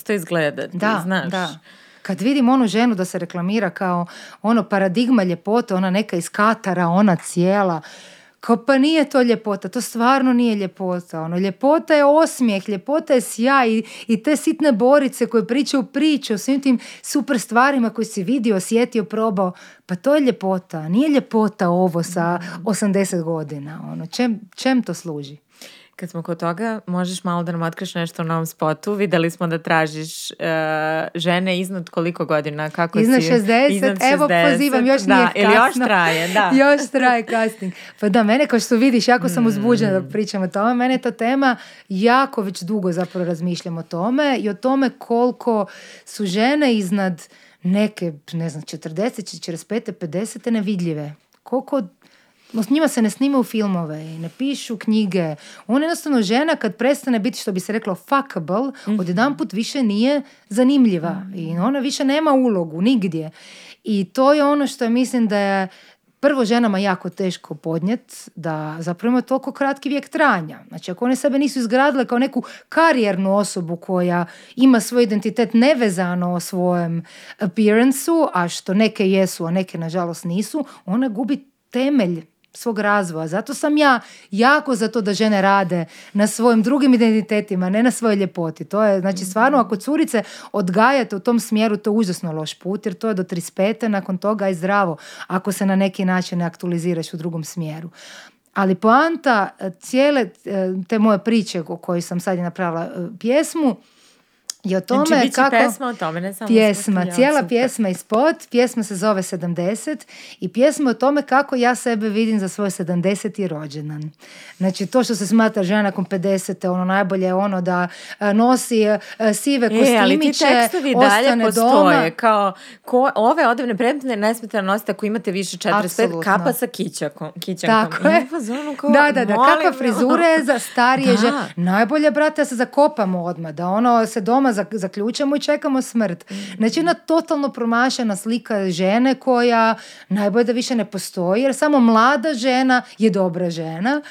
to izgledati. Da, da kad vidim onu ženu da se reklamira kao ono paradigma ljepota, ona neka iz Katara, ona cijela, kao pa nije to ljepota, to stvarno nije ljepota. Ono, ljepota je osmijeh, ljepota je sjaj i, i te sitne borice koje pričaju priče o svim tim super stvarima koje si vidio, osjetio, probao. Pa to je ljepota, nije ljepota ovo sa 80 godina. Ono, čem, čem to služi? Kad smo kod toga, možeš malo da nam otkriš nešto u novom spotu. Videli smo da tražiš e, žene iznad koliko godina? Kako iznad, si, 60, iznad 60, evo pozivam, još da, nije kasno. Ili još traje, da. još traje casting. Pa da, mene kao što vidiš, jako sam mm. uzbuđena mm. da pričam o tome. Mene je ta tema, jako već dugo zapravo razmišljam o tome i o tome koliko su žene iznad neke, ne znam, 40, 45, 50 nevidljive. Koliko s njima se ne u filmove i ne pišu knjige. On jednostavno žena kad prestane biti što bi se reklo fuckable, mm-hmm. odjedanput više nije zanimljiva mhm. i ona više nema ulogu nigdje. I to je ono što mislim da je prvo ženama jako teško podnijet da zapravo ima toliko kratki vijek trajanja. Znači ako one sebe nisu izgradile kao neku karijernu osobu koja ima svoj identitet nevezano o svojem appearanceu a što neke jesu, a neke nažalost nisu, ona gubi temelj svog razvoja. Zato sam ja jako za to da žene rade na svojim drugim identitetima, ne na svojoj ljepoti. To je, znači, stvarno, ako curice odgajate u tom smjeru, to je užasno loš put, jer to je do 35. nakon toga je zdravo, ako se na neki način ne aktualiziraš u drugom smjeru. Ali poanta eh, cijele eh, te moje priče o kojoj sam sad napravila eh, pjesmu, i o znači, tome kako... Pjesma, tome, ne samo pjesma, cijela pjesma i spot, pjesma se zove 70 i pjesma o tome kako ja sebe vidim za svoj 70. rođendan. Znači, to što se smatra žena nakon 50. ono najbolje je ono da e, nosi e, sive kostimiće, e, ali ti tekstovi dalje postoje, doma. kao ko, ove odavne predmetne ne smete nosite ako imate više 45, kapa sa kićakom, kićankom. Tako je. da, da, da, frizura frizure za starije žene. Najbolje, brate, da se zakopamo odmah, da ono se doma zaključamo i čekamo smrt. Znači jedna totalno promašena slika žene koja najbolje da više ne postoji jer samo mlada žena je dobra žena.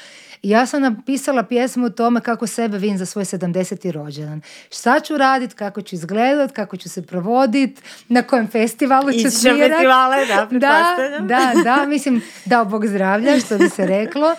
Ja sam napisala pjesmu o tome kako sebe vin za svoj 70. rođendan. Šta ću radit, kako ću izgledat, kako ću se provodit, na kojem festivalu ću svirat. festivale, da, da, da, da, mislim, zdravlja, što bi se reklo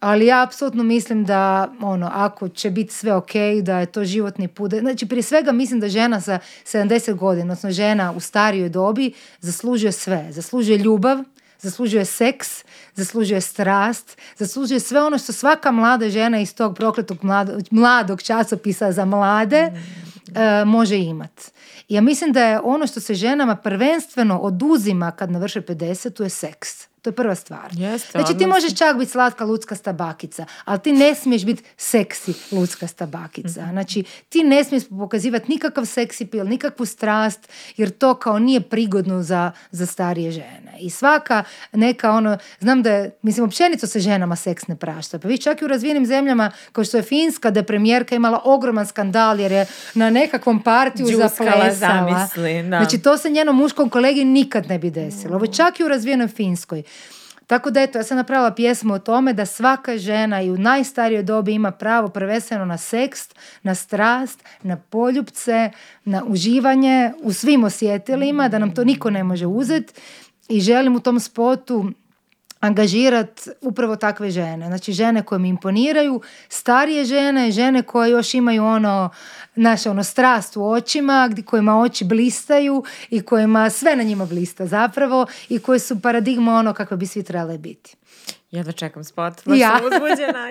ali ja apsolutno mislim da ono, ako će biti sve ok, da je to životni put. Znači, prije svega mislim da žena sa 70 godina, odnosno žena u starijoj dobi, zaslužuje sve. Zaslužuje ljubav, zaslužuje seks, zaslužuje strast, zaslužuje sve ono što svaka mlada žena iz tog prokletog mladog, mladog časopisa za mlade mm. e, može imat. Ja mislim da je ono što se ženama prvenstveno oduzima kad navrše 50, to je seks. To je prva stvar. znači ti možeš čak biti slatka ludska stabakica ali ti ne smiješ biti seksi ludska stabakica mhm. Znači ti ne smiješ pokazivati nikakav seksi pil, nikakvu strast, jer to kao nije prigodno za, za starije žene. I svaka neka ono, znam da je, mislim općenito se ženama seks ne prašta. Pa vi čak i u razvijenim zemljama kao što je Finska, da je premijerka imala ogroman skandal jer je na nekakvom partiju Džuskala, zaplesala. Zamisli, da. Znači to se njenom muškom kolegi nikad ne bi desilo. Ovo čak i u razvijenoj Finskoj. Tako da eto, ja sam napravila pjesmu o tome da svaka žena i u najstarijoj dobi ima pravo prvenstveno na sekst, na strast, na poljupce, na uživanje u svim osjetilima, da nam to niko ne može uzeti i želim u tom spotu angažirati upravo takve žene. Znači žene koje mi imponiraju, starije žene, žene koje još imaju ono, naše ono strast u očima, kojima oči blistaju i kojima sve na njima blista zapravo i koje su paradigma ono kakve bi svi trebali biti. Ja čekam spot, baš ja. sam uzbuđena,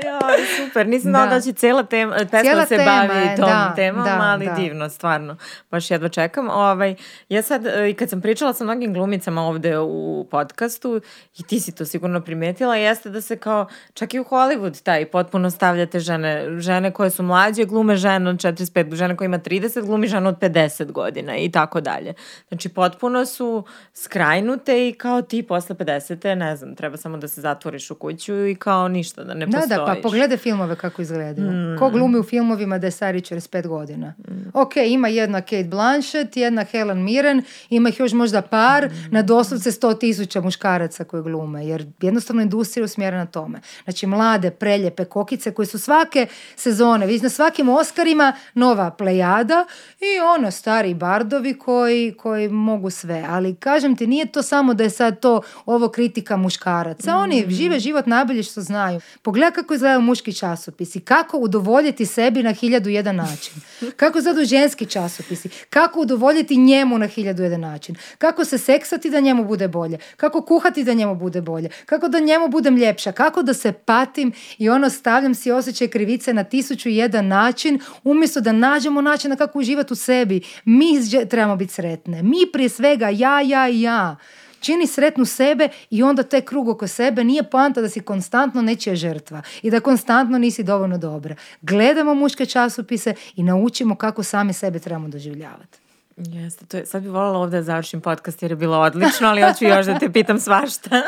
super, nisam znala da. će tema, pesma e, se tema bavi tom da, temom, ali divno, stvarno, baš jedva čekam. Ovaj, ja sad, e, i kad sam pričala sa mnogim glumicama ovde u podcastu, i ti si to sigurno primetila, jeste da se kao, čak i u Hollywood taj, potpuno stavljate žene, žene koje su mlađe, glume žene od 45, žene koja ima 30, glumi žene od 50 godina i tako dalje. Znači, potpuno su skrajnute i kao ti posle 50. ne znam, treba samo da se zatvoriš u kuću i kao ništa, da ne da, Da, pa pogledaj filmove kako izgledaju. Ko mm. glumi u filmovima da je stari 45 godina? Mm. Ok, ima jedna Kate Blanchett, jedna Helen Mirren, ima ih još možda par, mm. na doslovce 100 tisuća muškaraca koji glume, jer jednostavno industrija je na tome. Znači, mlade, preljepe kokice koje su svake sezone, vi na svakim Oscarima nova plejada i ono, stari bardovi koji, koji mogu sve. Ali kažem ti, nije to samo da je sad to ovo kritika muškaraca. Oni mm. žive život najbolje što znaju. Pogledaj kako izgledaju muški časopisi, kako udovoljiti sebi na hiljadu jedan način. Kako zadu ženski časopisi, kako udovoljiti njemu na hiljadu jedan način. Kako se seksati da njemu bude bolje, kako kuhati da njemu bude bolje, kako da njemu budem ljepša, kako da se patim i ono stavljam si osjećaj krivice na tisuću jedan način, umjesto da nađemo način na kako uživati u sebi. Mi trebamo biti sretne. Mi prije svega ja, ja i ja čini sretnu sebe i onda taj krug oko sebe nije poanta da si konstantno nečija žrtva i da konstantno nisi dovoljno dobra. Gledamo muške časopise i naučimo kako sami sebe trebamo doživljavati. Jeste, to sad bi voljela ovdje da završim podcast jer je bilo odlično, ali hoću još da te pitam svašta.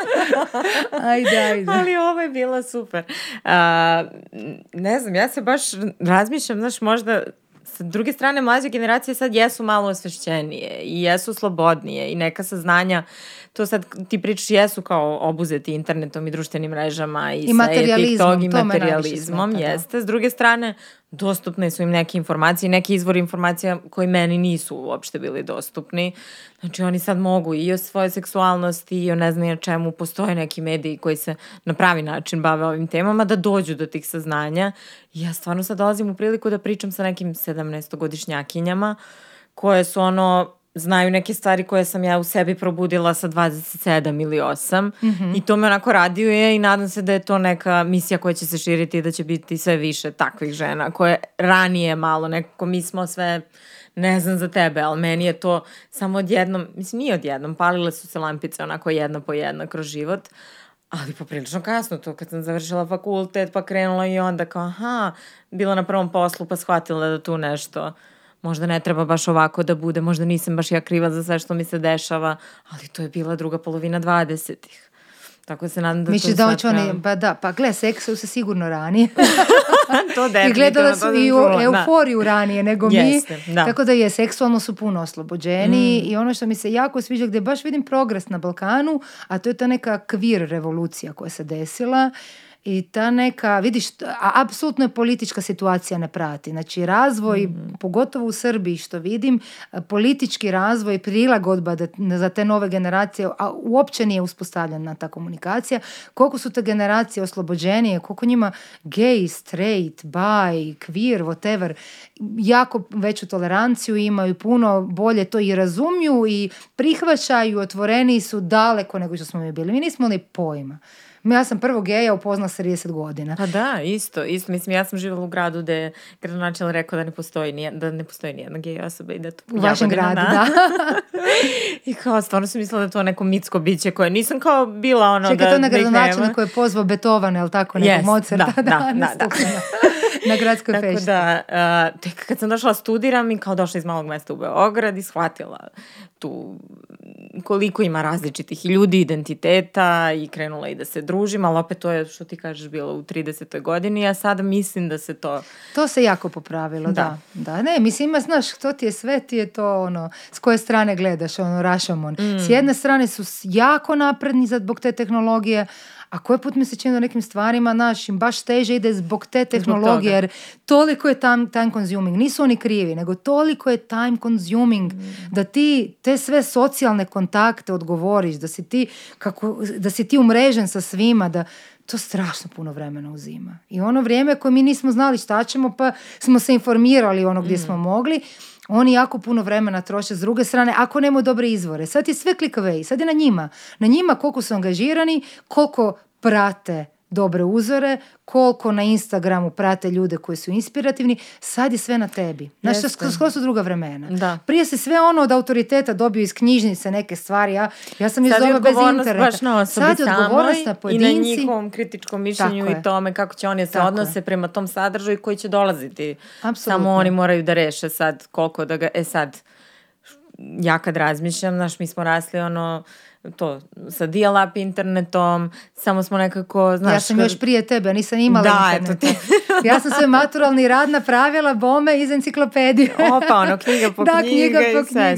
ajde, ajde. Ali ovo je bilo super. ne znam, ja se baš razmišljam, znaš, možda s druge strane, mlađe generacije sad jesu malo osvešćenije i jesu slobodnije i neka saznanja, to sad ti pričaš, jesu kao obuzeti internetom i društvenim mrežama i, I sa i materializmom, jeste. S druge strane, dostupne su im neke informacije, neki izvori informacija koji meni nisu uopšte bili dostupni. Znači oni sad mogu i o svoje seksualnosti i o ne znam ja čemu, postoje neki mediji koji se na pravi način bave ovim temama da dođu do tih saznanja. I ja stvarno sad dolazim u priliku da pričam sa nekim 17-godišnjakinjama koje su ono znaju neke stvari koje sam ja u sebi probudila sa 27 ili 8 mhm. i to me onako je i nadam se da je to neka misija koja će se širiti i da će biti sve više takvih žena koje ranije malo nekako mi smo sve ne znam za tebe, ali meni je to samo odjednom, mislim nije odjednom, palile su se lampice onako jedna po jedna kroz život, ali poprilično kasno to kad sam završila fakultet pa krenula i onda kao aha, bila na prvom poslu pa shvatila da tu nešto možda ne treba baš ovako da bude, možda nisam baš ja kriva za sve što mi se dešava, ali to je bila druga polovina dvadesetih. Tako se nadam da Misliš da oni, pa da, pa gle, seksu se sigurno ranije. to I gledala su i u, euforiju ranije nego Jeste, mi. Da. Tako da je, seksualno su puno oslobođeni mm. i ono što mi se jako sviđa gdje baš vidim progres na Balkanu, a to je ta neka kvir revolucija koja se desila i ta neka, vidiš, a apsolutno je politička situacija ne prati. Znači razvoj, mm. pogotovo u Srbiji što vidim, politički razvoj, prilagodba da, za te nove generacije, a uopće nije uspostavljena ta komunikacija. Koliko su te generacije oslobođenije, koliko njima gay, straight, bi, queer, whatever, jako veću toleranciju imaju, puno bolje to i razumiju i prihvaćaju, otvoreniji su daleko nego što smo mi bili. Mi nismo ni pojma. Ja sam prvo geja upoznala sa 30 godina. Pa da, isto, isto. Mislim, ja sam živjela u gradu gdje je gradonačelnik rekao da ne postoji, nije, da ne postoji nijedna geja osoba i da to... U vašem gradu, da. I kao, stvarno sam mislila da je to neko mitsko biće koje nisam kao bila ono Čekaj, da... Čekaj, to na gradonačelnik koji je pozvao Beethoven, je tako, yes, nekog da, da, na gradskoj tako da, tek kad sam došla studiram i kao došla iz malog mjesta u Beograd i shvatila tu koliko ima različitih ljudi, identiteta i krenula i da se družim, ali opet to je što ti kažeš bilo u 30. godini, a sad mislim da se to... To se jako popravilo, da. Da, ne, mislim, znaš, to ti je sve, ti je to ono, s koje strane gledaš, ono, rašamon. S mm. jedne strane su jako napredni zbog te tehnologije, a koje put mi se čini u nekim stvarima, našim, baš teže ide zbog te tehnologije, jer toliko je time, time consuming. Nisu oni krivi, nego toliko je time consuming mm. da ti te sve socijalne kontakte odgovoriš, da si ti, kako, da si ti umrežen sa svima, da to strašno puno vremena uzima. I ono vrijeme koje mi nismo znali šta ćemo, pa smo se informirali ono gdje mm. smo mogli oni jako puno vremena troše s druge strane, ako nemaju dobre izvore. Sad je sve click i sad je na njima. Na njima koliko su angažirani, koliko prate dobre uzore, koliko na Instagramu prate ljude koji su inspirativni, sad je sve na tebi. Znaš, skoro su druga vremena. Da. Prije se sve ono od autoriteta dobio iz knjižnice neke stvari, ja, ja sam iz ove bez interneta. sad je odgovornost na pojedinci. I na njihovom kritičkom mišljenju i tome kako će oni se odnose prema tom sadržaju koji će dolaziti. Samo oni moraju da reše sad koliko da ga, e sad, ja kad razmišljam, znaš, mi smo rasli ono, to, sa dijalap internetom, samo smo nekako, znaš... Ja sam još prije tebe, nisam imala da, internet. ja sam sve maturalni rad napravila bome iz enciklopedije. Opa, ono, knjiga po da, knjiga, knjiga i sve,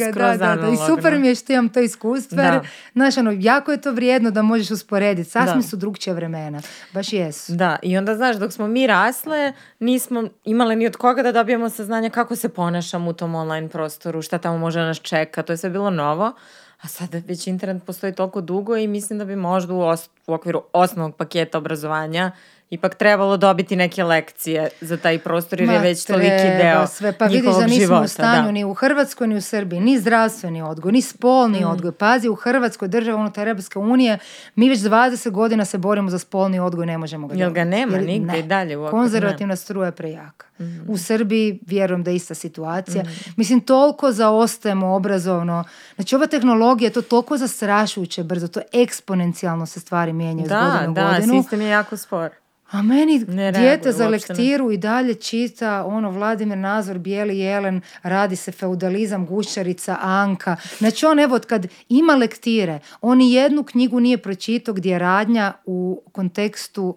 I super mi je što imam to iskustvo, jer, znaš, ono, jako je to vrijedno da možeš usporediti. Sasvim su drugčija vremena, baš jesu. Da, i onda, znaš, dok smo mi rasle, nismo imale ni od koga da dobijemo saznanja kako se ponašam u tom online prostoru, šta tamo može nas čeka, to je sve bilo novo. A sada već internet postoji toliko dugo i mislim da bi možda u, u okviru osnovnog paketa obrazovanja ipak trebalo dobiti neke lekcije za taj prostor jer je već toliki deo sve. Pa vidiš da nismo u stanju ni u Hrvatskoj ni u Srbiji, ni zdravstveni odgoj, ni spolni mm. odgoj. Pazi, u Hrvatskoj država unutar Europske unije mi već 20 godina se borimo za spolni odgoj, ne možemo ga Jel ga nema jer, i dalje? Konzervativna struja je prejaka. Mm. U Srbiji vjerujem da je ista situacija. Mm. Mislim, toliko zaostajemo obrazovno. Znači, ova tehnologija je to toliko zastrašujuće brzo, to eksponencijalno se stvari mijenjaju da, iz sistem je jako spor. A meni dijete za lektiru i dalje čita ono Vladimir Nazor, Bijeli Jelen, radi se feudalizam, Gušarica, Anka. Znači on evo kad ima lektire, on jednu knjigu nije pročitao gdje je radnja u kontekstu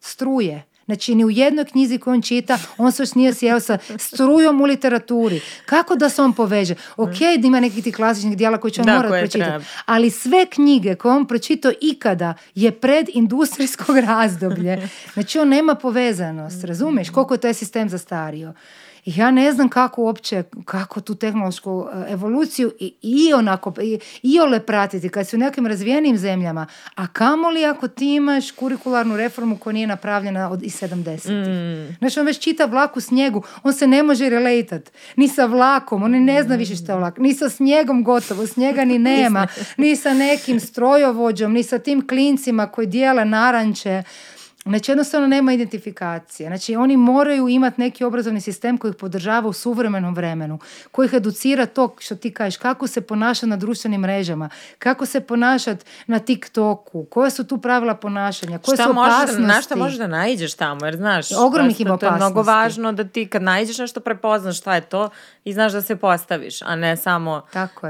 struje Znači, ni u jednoj knjizi koju on čita, on se još nije sjeo sa strujom u literaturi. Kako da se on poveže? Ok, mm. da ima nekih tih klasičnih dijela koje će on morati pročitati. Ali sve knjige koje on pročitao ikada je pred industrijskog razdoblje. Znači, on nema povezanost. Razumiješ mm. koliko je taj sistem zastario? ja ne znam kako uopće, kako tu tehnološku e, evoluciju i, i onako, i, ole pratiti kad si u nekim razvijenim zemljama, a kamoli ako ti imaš kurikularnu reformu koja nije napravljena od i 70. Mm. Znači on već čita vlak u snijegu, on se ne može relejtat ni sa vlakom, on ne zna više što je vlak, ni sa snijegom gotovo, snijega ni nema, ni sa nekim strojovođom, ni sa tim klincima koji dijele naranče. Znači jednostavno nema identifikacije. Znači oni moraju imati neki obrazovni sistem koji ih podržava u suvremenom vremenu, koji ih educira to što ti kažeš, kako se ponašati na društvenim mrežama, kako se ponašati na TikToku, koja su tu pravila ponašanja, koje šta su opasnosti. na da naiđeš tamo, jer znaš, ogromnih To je mnogo važno da ti kad naiđeš nešto prepoznaš šta je to, i znaš da se postaviš, a ne samo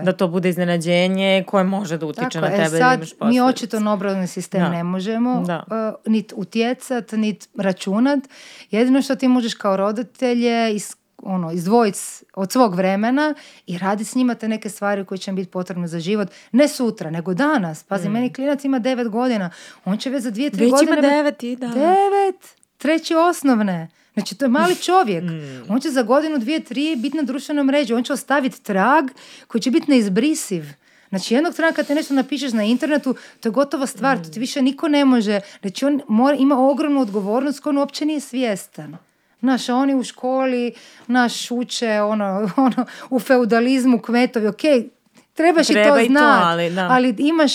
da to bude iznenađenje koje može da utiče na e tebe. E, sad, mi očito na obrazovni sistem ne možemo e, niti utjecat, niti računat. Jedino što ti možeš kao roditelj je ono, izdvojiti od svog vremena i radi s njima te neke stvari koje će im biti potrebne za život. Ne sutra, nego danas. Pazi, mm. meni klinac ima devet godina. On će već za dvije, tri godine... ima devet da. Devet! Treći osnovne. Znači, to je mali čovjek. Mm. On će za godinu, dvije, tri biti na društvenom mreži. On će ostaviti trag koji će biti neizbrisiv. Znači, jednog traga kad te nešto napišeš na internetu, to je gotova stvar, to ti mm. više niko ne može. Znači, on mora, ima ogromnu odgovornost koju on uopće nije svjestan. Naš, oni u školi, naš uče, ono, ono, u feudalizmu, kmetovi, ok, trebaš Treba i to znati, ali imaš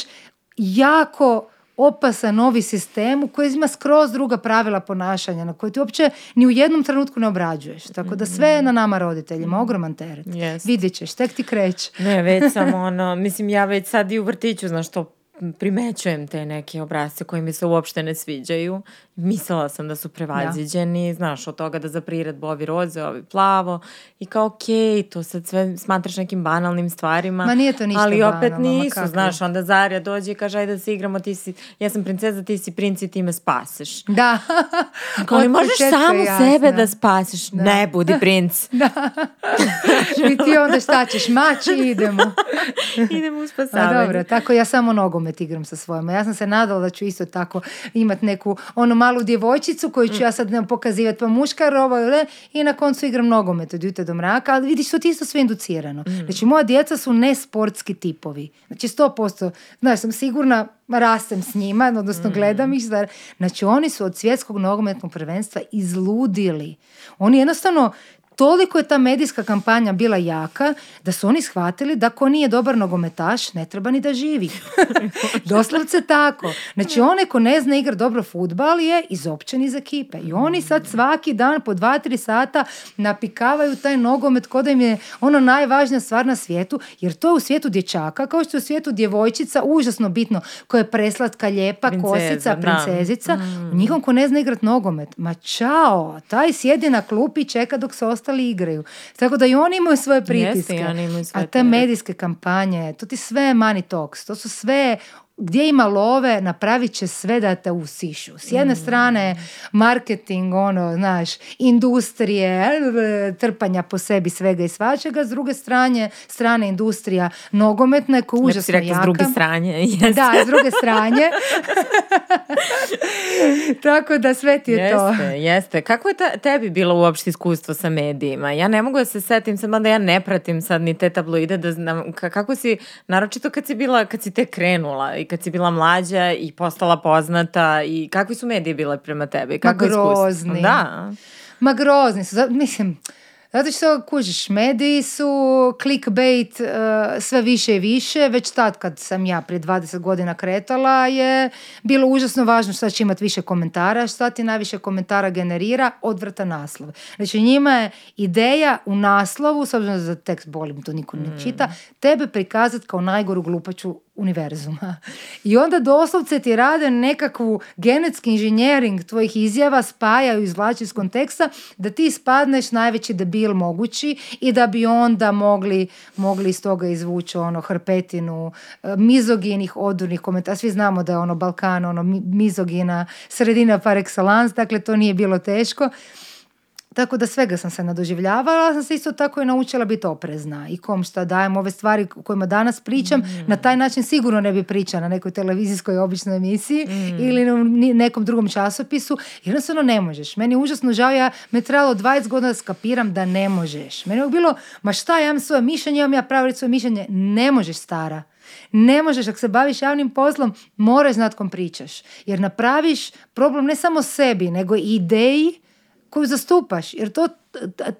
jako opasan novi sistem u koji ima skroz druga pravila ponašanja na koje ti uopće ni u jednom trenutku ne obrađuješ. Tako da sve je na nama roditeljima, mm. ogroman teret. Vidjet ćeš, tek ti kreće. Ne, već sam ono, mislim ja već sad i u vrtiću, znaš, to primećujem te neke obrazce koje mi se uopšte ne sviđaju. Mislila sam da su prevaziđeni, znaš, od toga da za priredbu ovi roze, ovi plavo i kao okej, okay, to sad sve smatraš nekim banalnim stvarima. Ma nije to ništa Ali opet nisu, znaš, onda Zarja dođe i kaže ajde da se igramo, ti si, ja sam princeza, ti si princ i ti me spaseš. Da. Kao možeš samo sebe da spasiš? Ne, budi princ. da. I ti onda šta ćeš, mači idemo. idemo u A dobro, tako ja samo nogome igram sa svojima. Ja sam se nadala da ću isto tako imat neku onu malu djevojčicu koju ću mm. ja sad nam pokazivati pa muška roba i na koncu igram nogomet od jutra do mraka, ali vidiš to ti isto sve inducirano. Mm. Znači moja djeca su nesportski tipovi. Znači 100%, znaš, sam sigurna rastem s njima, odnosno mm. gledam ih. Znači oni su od svjetskog nogometnog prvenstva izludili. Oni jednostavno toliko je ta medijska kampanja bila jaka da su oni shvatili da ko nije dobar nogometaš ne treba ni da živi. Doslovce tako. Znači onaj ko ne zna igra dobro futbal je izopćen za ekipe. I oni sad svaki dan po dva, tri sata napikavaju taj nogomet ko da im je ono najvažnija stvar na svijetu jer to je u svijetu dječaka kao što je u svijetu djevojčica užasno bitno koja je preslatka, lijepa, kosica, princezica. Mm. Njihom ko ne zna igrat nogomet, ma čao, taj sjedi na klupi i čeka dok se osta ostali igraju. Tako da i oni imaju svoje pritiske. oni imaju svoje a te medijske kampanje, to ti sve je money talks, to su sve gdje ima love, napravit će sve da te usišu. S jedne mm. strane, marketing, ono, znaš, industrije, trpanja po sebi svega i svačega, s druge strane, strane industrija nogometna koja je užasno jaka. s druge strane. Da, s druge strane. Tako da sve ti je jeste, to. Jeste, jeste. Kako je ta, tebi bilo uopšte iskustvo sa medijima? Ja ne mogu da se setim sad, da ja ne pratim sad ni te tabloide, da znam, kako si, naročito kad si bila, kad si te krenula i kad si bila mlađa i postala poznata i kakvi su medije bile prema tebi? Kako Ma grozni. Da. Ma grozni su. Mislim, zato što kužiš, mediji su clickbait eh, sve više i više, već tad kad sam ja prije 20 godina kretala je bilo užasno važno šta će imati više komentara, što ti najviše komentara generira, odvrta naslov. Znači njima je ideja u naslovu, s obzirom da za tekst bolim, to niko ne mm. čita, tebe prikazati kao najgoru glupaču univerzuma. I onda doslovce ti rade nekakvu genetski inženjering tvojih izjava, spajaju, izvlači iz konteksta, da ti spadneš najveći debil mogući i da bi onda mogli, mogli iz toga izvući ono hrpetinu e, mizoginih, odurnih komentara. Svi znamo da je ono Balkan, ono mizogina, sredina par excellence, dakle to nije bilo teško. Tako da svega sam se nadoživljavala, ali sam se isto tako i naučila biti oprezna i kom šta dajem ove stvari o kojima danas pričam, mm. na taj način sigurno ne bi pričala na nekoj televizijskoj običnoj emisiji mm. ili na nekom drugom časopisu. ono ne možeš. Meni je užasno žao, ja me trebalo 20 godina da skapiram da ne možeš. Meni je bilo, ma šta, ja imam svoje mišljenje, imam ja pravo svoje mišljenje. Ne možeš stara. Ne možeš, ako se baviš javnim poslom, moraš znat kom pričaš. Jer napraviš problem ne samo sebi, nego i ideji ko jo zastopaš. Ker to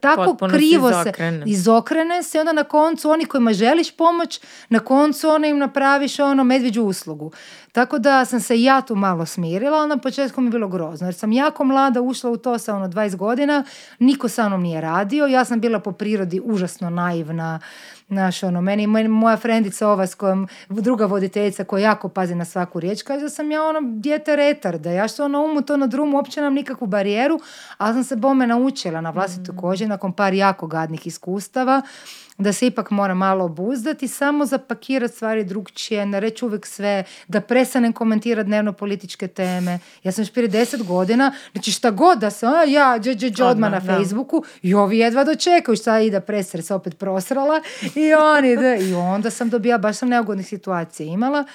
tako krivo se izokrene se onda na koncu oni kojima želiš pomoć na koncu ona im napraviš ono medveđu uslugu tako da sam se ja tu malo smirila ali na početku mi je bilo grozno jer sam jako mlada ušla u to sa ono 20 godina niko sa mnom nije radio ja sam bila po prirodi užasno naivna naš ono, meni moja frendica ova s kojom, druga voditeljica koja jako pazi na svaku riječ, kaže da sam ja ono djete retarda, ja što ono umu, to na drumu, uopće nam nikakvu barijeru, ali sam se bome naučila na vlasti Mm. također nakon par jako gadnih iskustava da se ipak mora malo obuzdati, samo zapakirati stvari drugčije, ne reći uvijek sve, da prestanem komentirati dnevno političke teme. Ja sam još prije deset godina, znači šta god da se, a, ja, dje, odmah na Facebooku i ovi jedva dočekaju šta i da preser se opet prosrala i oni, da, i onda sam dobija baš sam neugodnih situacija imala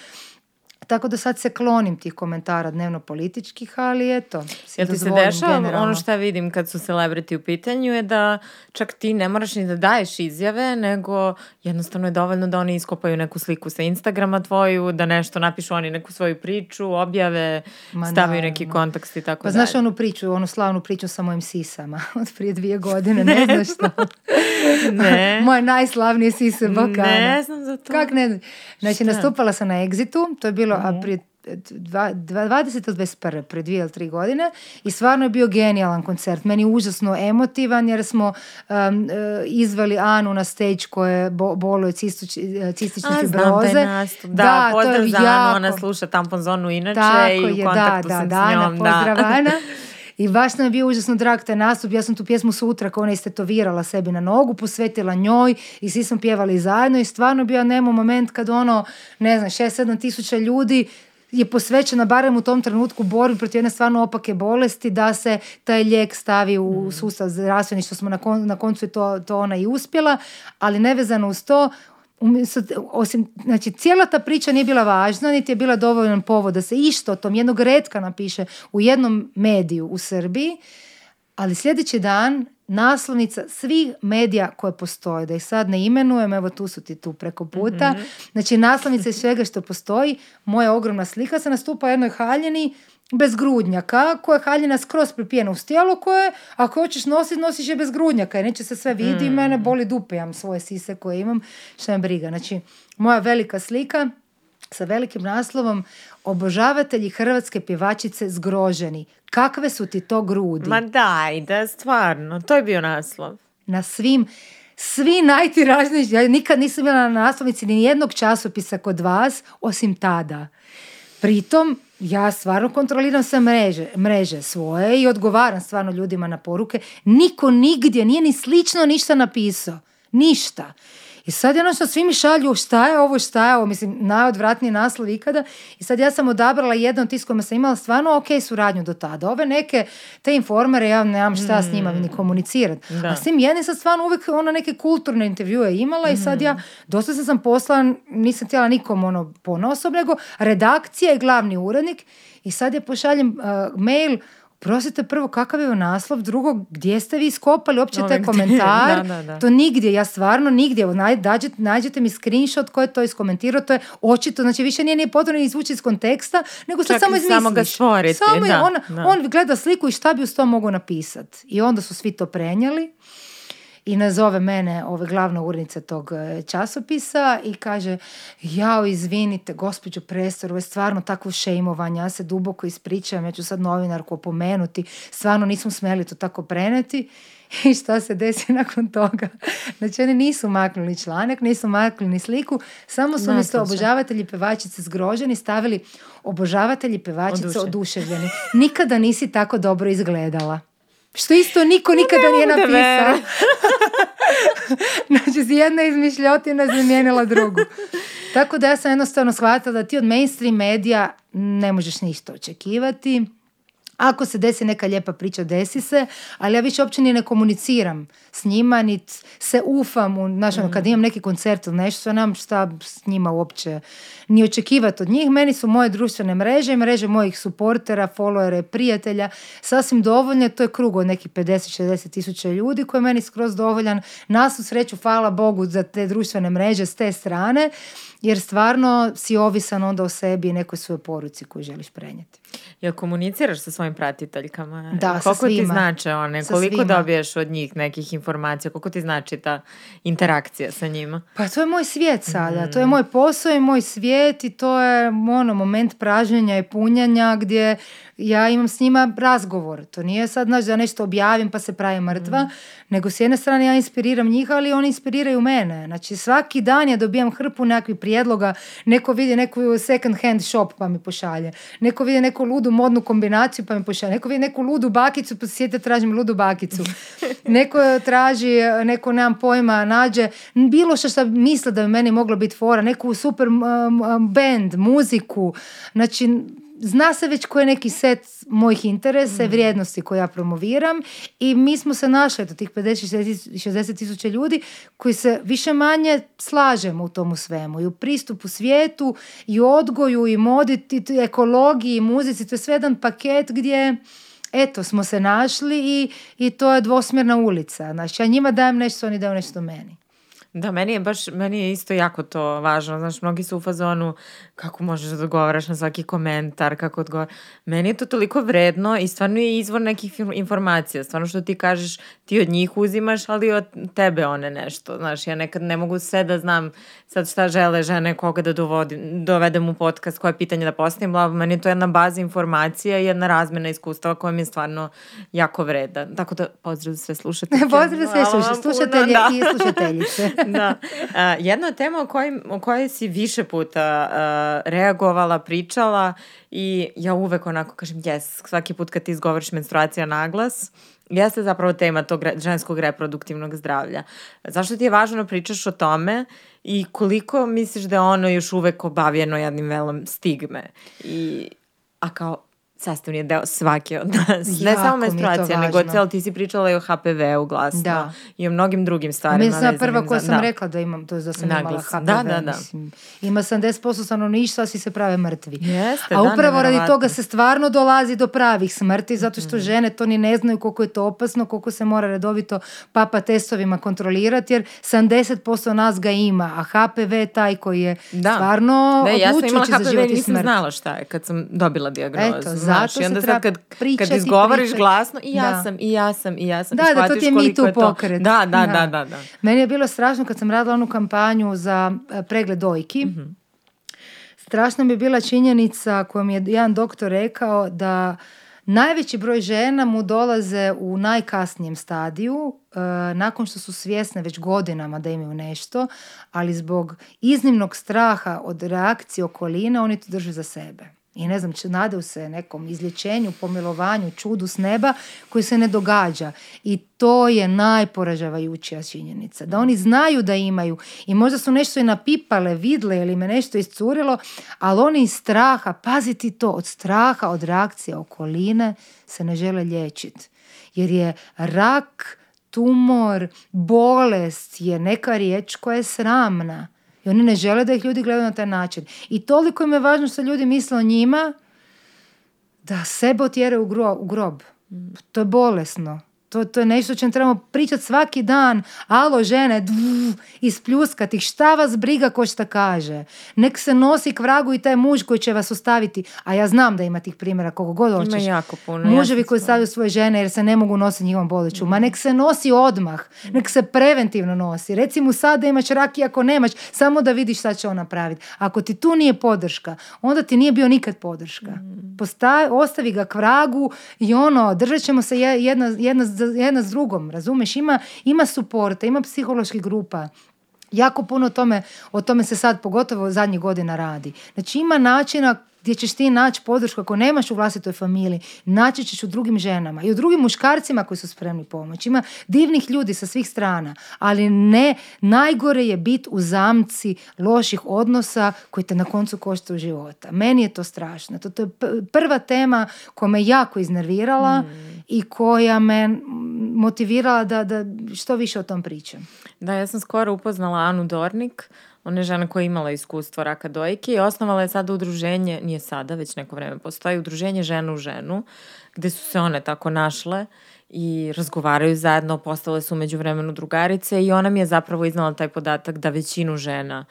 tako da sad se klonim tih komentara dnevno političkih, ali eto. ti se dešava ono što vidim kad su celebrity u pitanju je da čak ti ne moraš ni da daješ izjave, nego jednostavno je dovoljno da oni iskopaju neku sliku sa Instagrama tvoju, da nešto napišu oni neku svoju priču, objave, Ma, stavaju neki kontekst i tako pa, dalje. Pa znaš onu priču, onu slavnu priču sa mojim sisama od prije dvije godine, ne, ne znaš što. ne. Moje najslavnije sise Balkana. Ne znam za to. Kak ne? Znači, nastupala sam na Exitu, to je bilo a mhm. prije 20. od 21. dvije ili tri godine i stvarno je bio genijalan koncert. Meni je užasno emotivan jer smo um, izveli Anu na stage koje je boluje eh, cistične fibroze. Da, da, pozdrav za Anu, ona sluša tampon inače i u kontaktu da, sam s njom. I baš nam je bio užasno drag taj nastup. Ja sam tu pjesmu sutra kao ona istetovirala sebi na nogu, posvetila njoj i svi smo pjevali zajedno i stvarno bio nemo moment kad ono, ne znam, šest, sedam tisuća ljudi je posvećena barem u tom trenutku borbi protiv jedne stvarno opake bolesti da se taj lijek stavi u mm. sustav zdravstveni što smo na, koncu je to, to ona i uspjela ali nevezano uz to osim, znači cijela ta priča nije bila važna, niti je bila dovoljan povod da se išto o tom jednog redka napiše u jednom mediju u Srbiji, ali sljedeći dan naslovnica svih medija koje postoje. Da ih sad ne imenujem, evo tu su ti tu preko puta. Mm-hmm. Znači naslovnica iz svega što postoji. Moja ogromna slika se nastupa u jednoj haljeni bez grudnjaka, koja je haljina skroz pripijena u stijelu koje, ako hoćeš nositi, nosiš je bez grudnjaka, jer neće se sve vidi, mm. mene mhm. boli dupe, imam svoje sise koje imam, što me briga. Znači, moja velika slika sa velikim naslovom Obožavatelji hrvatske pjevačice zgroženi. Kakve su ti to grudi? Ma daj, da stvarno, to je bio naslov. Na svim, svi najtiražniji, ja nikad nisam bila na naslovnici ni jednog časopisa kod vas, osim tada. Pritom, ja stvarno kontroliram sve mreže, mreže svoje i odgovaram stvarno ljudima na poruke. Niko nigdje nije ni slično ništa napisao. Ništa. I sad ono što svi mi šalju šta je ovo, šta je ovo, mislim, najodvratniji naslov ikada. I sad ja sam odabrala jedno od kojima sam imala stvarno ok suradnju do tada. Ove neke, te informere, ja nemam šta s njima mm. ni komunicirati. A s tim jednim sad stvarno uvijek ona neke kulturne intervjue imala i sad ja mm. dosta sam, sam poslala, nisam htjela nikom ono ponosob, nego redakcija je glavni urednik i sad je pošaljem eh, mail Prosite prvo kakav je naslov, drugo gdje ste vi iskopali uopće taj komentar, to nigdje, ja stvarno nigdje, nađete, nađete mi screenshot koji je to iskomentirao, to je očito, znači više nije, nije potrebno izvući iz konteksta, nego sad samo izmisliš. Samo ga samo, on, on gleda sliku i šta bi uz to mogao napisati. I onda su svi to prenijeli i nazove mene ove glavna urnica tog e, časopisa i kaže jao izvinite gospođo Prestor, ovo je stvarno takvo šeimovanje, ja se duboko ispričavam, ja ću sad novinarku opomenuti, stvarno nismo smeli to tako preneti. I šta se desi nakon toga? Znači oni nisu maknuli članak, nisu maknuli ni sliku, samo su se obožavatelji pevačice zgroženi stavili obožavatelji pevačice oduševljeni. Nikada nisi tako dobro izgledala. Što isto niko nikada nije napisao. znači, jedna izmišljotina zamijenila drugu. Tako da ja sam jednostavno shvatila da ti od mainstream medija ne možeš ništa očekivati. Ako se desi neka lijepa priča, desi se, ali ja više uopće ni ne komuniciram s njima, niti se ufam, u, znaš, ono, mm. kad imam neki koncert ili nešto, nemam šta s njima uopće ni očekivati od njih. Meni su moje društvene mreže i mreže mojih suportera, followera i prijatelja sasvim dovoljne. To je krug od nekih 50-60 tisuća ljudi koji je meni skroz dovoljan. Nas u sreću, hvala Bogu za te društvene mreže s te strane jer stvarno si ovisan onda o sebi i nekoj svojoj poruci koju želiš prenijeti. Ja komuniciraš sa svojim pratiteljkama? Da, koliko sa svima. ti znače one? koliko dobiješ od njih nekih informacija? Koliko ti znači ta interakcija sa njima? Pa to je moj svijet sada. To je mm. moj posao i moj svijet svijet i to je ono moment pražnjenja i punjenja gdje ja imam s njima razgovor. To nije sad, da nešto objavim pa se pravim mrtva, mm. nego s jedne strane ja inspiriram njih, ali oni inspiriraju mene. Znači, svaki dan ja dobijam hrpu nekakvih prijedloga, neko vidi neku second hand shop pa mi pošalje, neko vidi neku ludu modnu kombinaciju pa mi pošalje, neko vidi neku ludu bakicu pa sjete tražim ludu bakicu. neko traži, e, neko nemam pojma, nađe, bilo što što misle da bi meni moglo biti fora, neku super band, muziku, znači zna se već koji je neki set mojih interesa i mm. vrijednosti koje ja promoviram i mi smo se našli do tih 50-60 tisuća ljudi koji se više manje slažemo u tomu svemu i u pristupu svijetu i u odgoju i modi i ekologiji i muzici, to je sve jedan paket gdje eto smo se našli i, i to je dvosmjerna ulica. Znači ja njima dajem nešto, oni daju nešto meni. Da, meni je baš, meni je isto jako to važno. Znaš, mnogi su u fazonu kako možeš da odgovaraš na svaki komentar, kako odgovaraš. Meni je to toliko vredno i stvarno je izvor nekih informacija. Stvarno što ti kažeš, ti od njih uzimaš, ali od tebe one nešto. Znaš, ja nekad ne mogu sve da znam sad šta žele žene koga da dovodim, dovedem u podcast, koje pitanje da postavim, bla, meni je to jedna baza informacija i jedna razmjena iskustava koja mi je stvarno jako vreda. Tako da pozdrav sve slušatelje. pozdrav sve slušatelje, i slušateljice. da. jedna tema o kojoj, o kojoj si više puta reagovala, pričala i ja uvek onako kažem yes, svaki put kad ti izgovoriš menstruacija na glas, jeste zapravo tema tog ženskog reproduktivnog zdravlja. Zašto ti je važno pričaš o tome i koliko misliš da je ono još uvek obavljeno jednim velom stigme? I, a kao sastavni je deo svake od nas. ne samo menstruacija, nego cel, ti si pričala i o HPV-u glasno. Da. I o mnogim drugim stvarima. Mislim, prva koja sam rekla da imam, to da sam Naglas. imala HPV. Da, da, da. Mislim, ima 70% svi se prave mrtvi. A upravo radi toga se stvarno dolazi do pravih smrti, zato što mhm. žene to ni ne znaju koliko je to opasno, koliko se mora redovito papa testovima kontrolirati, jer 70% nas ga ima, a HPV je taj koji je stvarno odlučujući ja sam imala nisam znala šta je kad sam dobila diagnozu znaš. I onda sad kad, kad izgovoriš glasno i ja sam, i ja sam, i ja sam. Da, da, to ti je mi tu pokret. Da, da, da, da, da. Meni je bilo strašno kad sam radila onu kampanju za e, pregled dojki. Mhm. Strašna mi je bila činjenica koju mi je jedan doktor rekao da najveći broj žena mu dolaze u najkasnijem stadiju e, nakon što su svjesne već godinama da imaju nešto ali zbog iznimnog straha od reakcije okoline oni to drže za sebe i ne znam, nadaju se nekom izlječenju, pomilovanju, čudu s neba koji se ne događa. I to je najporažavajuća činjenica. Da oni znaju da imaju i možda su nešto i napipale, vidle ili me nešto iscurilo, ali oni iz straha, paziti to, od straha, od reakcije okoline se ne žele liječiti. Jer je rak, tumor, bolest je neka riječ koja je sramna i oni ne žele da ih ljudi gledaju na taj način. I toliko im je važno što ljudi misle o njima da sebe otjere u grob. Mm. To je bolesno. To, je nešto o čem trebamo pričati svaki dan. Alo žene, ispljuskati Šta vas briga ko šta kaže? Nek se nosi k vragu i taj muž koji će vas ostaviti. A ja znam da ima tih primjera koliko god hoćeš. jako puno. Muževi koji stavljaju svoje žene jer se ne mogu nositi njihovom boleću. Ma nek se nosi odmah. Nek se preventivno nosi. Recimo, mu sad da imaš rak i ako nemaš, samo da vidiš šta će on napraviti. Ako ti tu nije podrška, onda ti nije bio nikad podrška. Mm. ostavi ga k vragu i ono, držat ćemo se jedna, jedna jedna s drugom, razumeš? Ima, ima suporta, ima psiholoških grupa. Jako puno tome, o tome se sad pogotovo zadnjih godina radi. Znači ima načina gdje ćeš ti naći podršku ako nemaš u vlastitoj familiji, naći ćeš u drugim ženama i u drugim muškarcima koji su spremni pomoći. Ima divnih ljudi sa svih strana, ali ne, najgore je biti u zamci loših odnosa koji te na koncu koštaju života. Meni je to strašno. To, to je prva tema koja me jako iznervirala. Mm i koja me motivirala da, da što više o tom pričam. Da, ja sam skoro upoznala Anu Dornik, ona je žena koja je imala iskustvo raka dojke i osnovala je sada udruženje, nije sada, već neko vreme postoji, udruženje žena u ženu, gde su se one tako našle i razgovaraju zajedno, postale su umeđu vremenu drugarice i ona mi je zapravo iznala taj podatak da većinu žena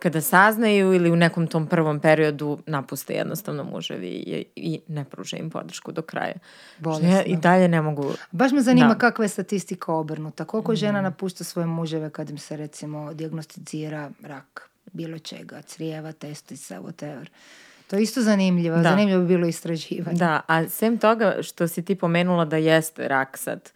kada saznaju ili u nekom tom prvom periodu napuste jednostavno muževi i, i ne pruže im podršku do kraja. Bolesno. i dalje ne mogu... Baš me zanima da. kakva je statistika obrnuta. Koliko mm. žena napušta svoje muževe kad im se recimo diagnosticira rak bilo čega, crijeva, testisa, whatever. To je isto zanimljivo. Da. Zanimljivo bi bilo istraživanje. Da, a sem toga što si ti pomenula da jeste rak sad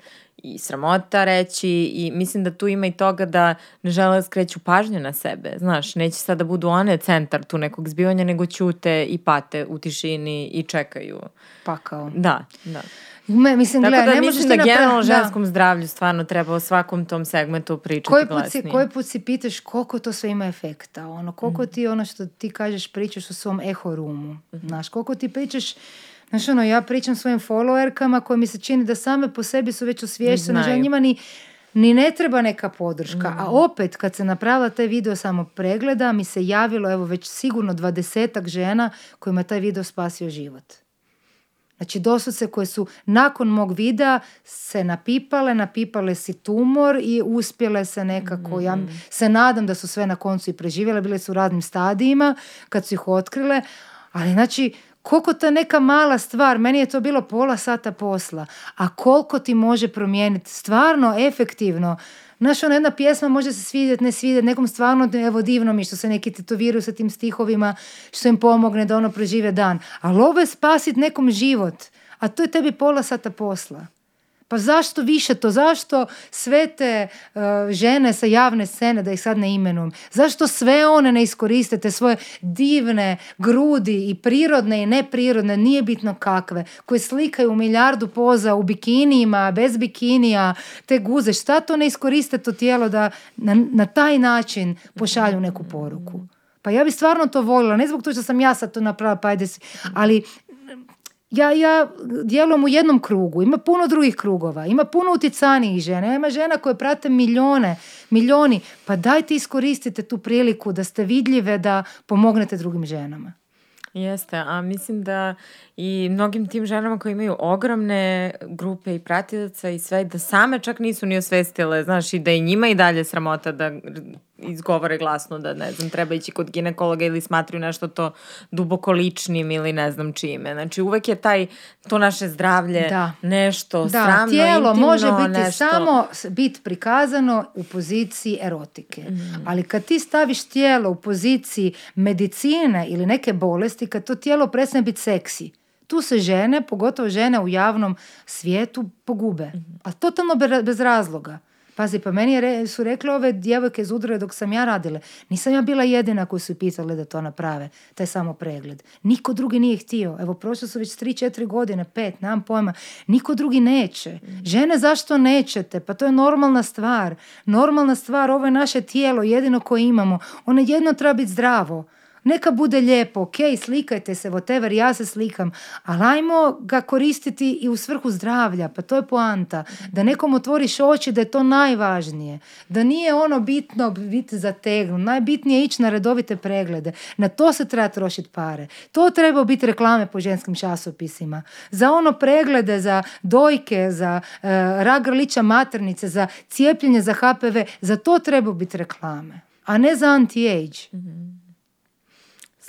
i sramota reći i mislim da tu ima i toga da ne žele skreću pažnju na sebe. Znaš, neće sad da budu one centar tu nekog zbivanja, nego ćute i pate u tišini i čekaju. Pakao. Da, da. Me, mislim, Tako gleda, da ne mislim da generalno ženskom zdravlju stvarno treba o svakom tom segmentu pričati koji put si, Koji put si pitaš koliko to sve ima efekta? Ono, koliko mhm. ti ono što ti kažeš pričaš u svom eho rumu? Mm Znaš, koliko ti pričaš Znaš, ono, ja pričam svojim followerkama koje mi se čini da same po sebi su već osviještene, da njima ni, ni ne treba neka podrška. A opet, kad se napravila taj video samo pregleda, mi se javilo, evo, već sigurno dvadesetak žena kojima je taj video spasio život. Znači, doslovce koje su nakon mog videa se napipale, napipale si tumor i uspjele se nekako, ja mhm. se nadam da su sve na koncu i preživjele, bile su u radnim stadijima kad su ih otkrile, ali znači, koliko ta neka mala stvar, meni je to bilo pola sata posla, a koliko ti može promijeniti, stvarno, efektivno. Znaš, ona jedna pjesma može se svidjeti, ne svidjeti, nekom stvarno, evo divno mi što se neki tetoviraju sa tim stihovima, što im pomogne da ono prožive dan. Ali ovo je spasit nekom život, a to je tebi pola sata posla. Pa zašto više to? Zašto sve te e, žene sa javne scene, da ih sad ne imenujem, zašto sve one ne iskoriste svoje divne grudi i prirodne i neprirodne, nije bitno kakve, koje slikaju milijardu poza u bikinijima, bez bikinija, te guze, šta to ne iskoriste to tijelo da na, taj način pošalju neku poruku? Pa ja bi stvarno to voljela, ne zbog toga što sam ja sad to napravila, pa ajde si, ali ja, ja djelom u jednom krugu, ima puno drugih krugova, ima puno utjecanijih žena, ima žena koje prate milijone, milijoni, pa dajte iskoristite tu priliku da ste vidljive, da pomognete drugim ženama. Jeste, a mislim da i mnogim tim ženama koje imaju ogromne grupe i pratilaca i sve, da same čak nisu ni osvestile, znaš, i da je njima i dalje sramota da izgovore glasno da, ne znam, treba ići kod ginekologa ili smatruju nešto to duboko ličnim ili ne znam čime. Znači, uvek je taj, to naše zdravlje da. nešto da, tijelo može biti samo biti prikazano u poziciji erotike. Mhm. Ali kad ti staviš tijelo u poziciji medicine ili neke bolesti, kad to tijelo prestane biti seksi, tu se žene, pogotovo žene u javnom svijetu, pogube. A totalno bez razloga. Pazi, pa meni su rekle ove djevojke iz udruje dok sam ja radila. Nisam ja bila jedina koju su pitali da to naprave, taj samo pregled. Niko drugi nije htio. Evo, prošle su već 3-4 godine, 5, nemam pojma. Niko drugi neće. Žene, zašto nećete? Pa to je normalna stvar. Normalna stvar, ovo je naše tijelo, jedino koje imamo. Ono jedno treba biti zdravo neka bude lijepo, ok, slikajte se, whatever, ja se slikam, ali ajmo ga koristiti i u svrhu zdravlja, pa to je poanta. Da nekom otvoriš oči da je to najvažnije. Da nije ono bitno biti zategnut, najbitnije je ići na redovite preglede. Na to se treba trošiti pare. To treba biti reklame po ženskim časopisima. Za ono preglede, za dojke, za uh, e, rak maternice, za cijepljenje za HPV, za to treba biti reklame, a ne za anti-age. Mhm.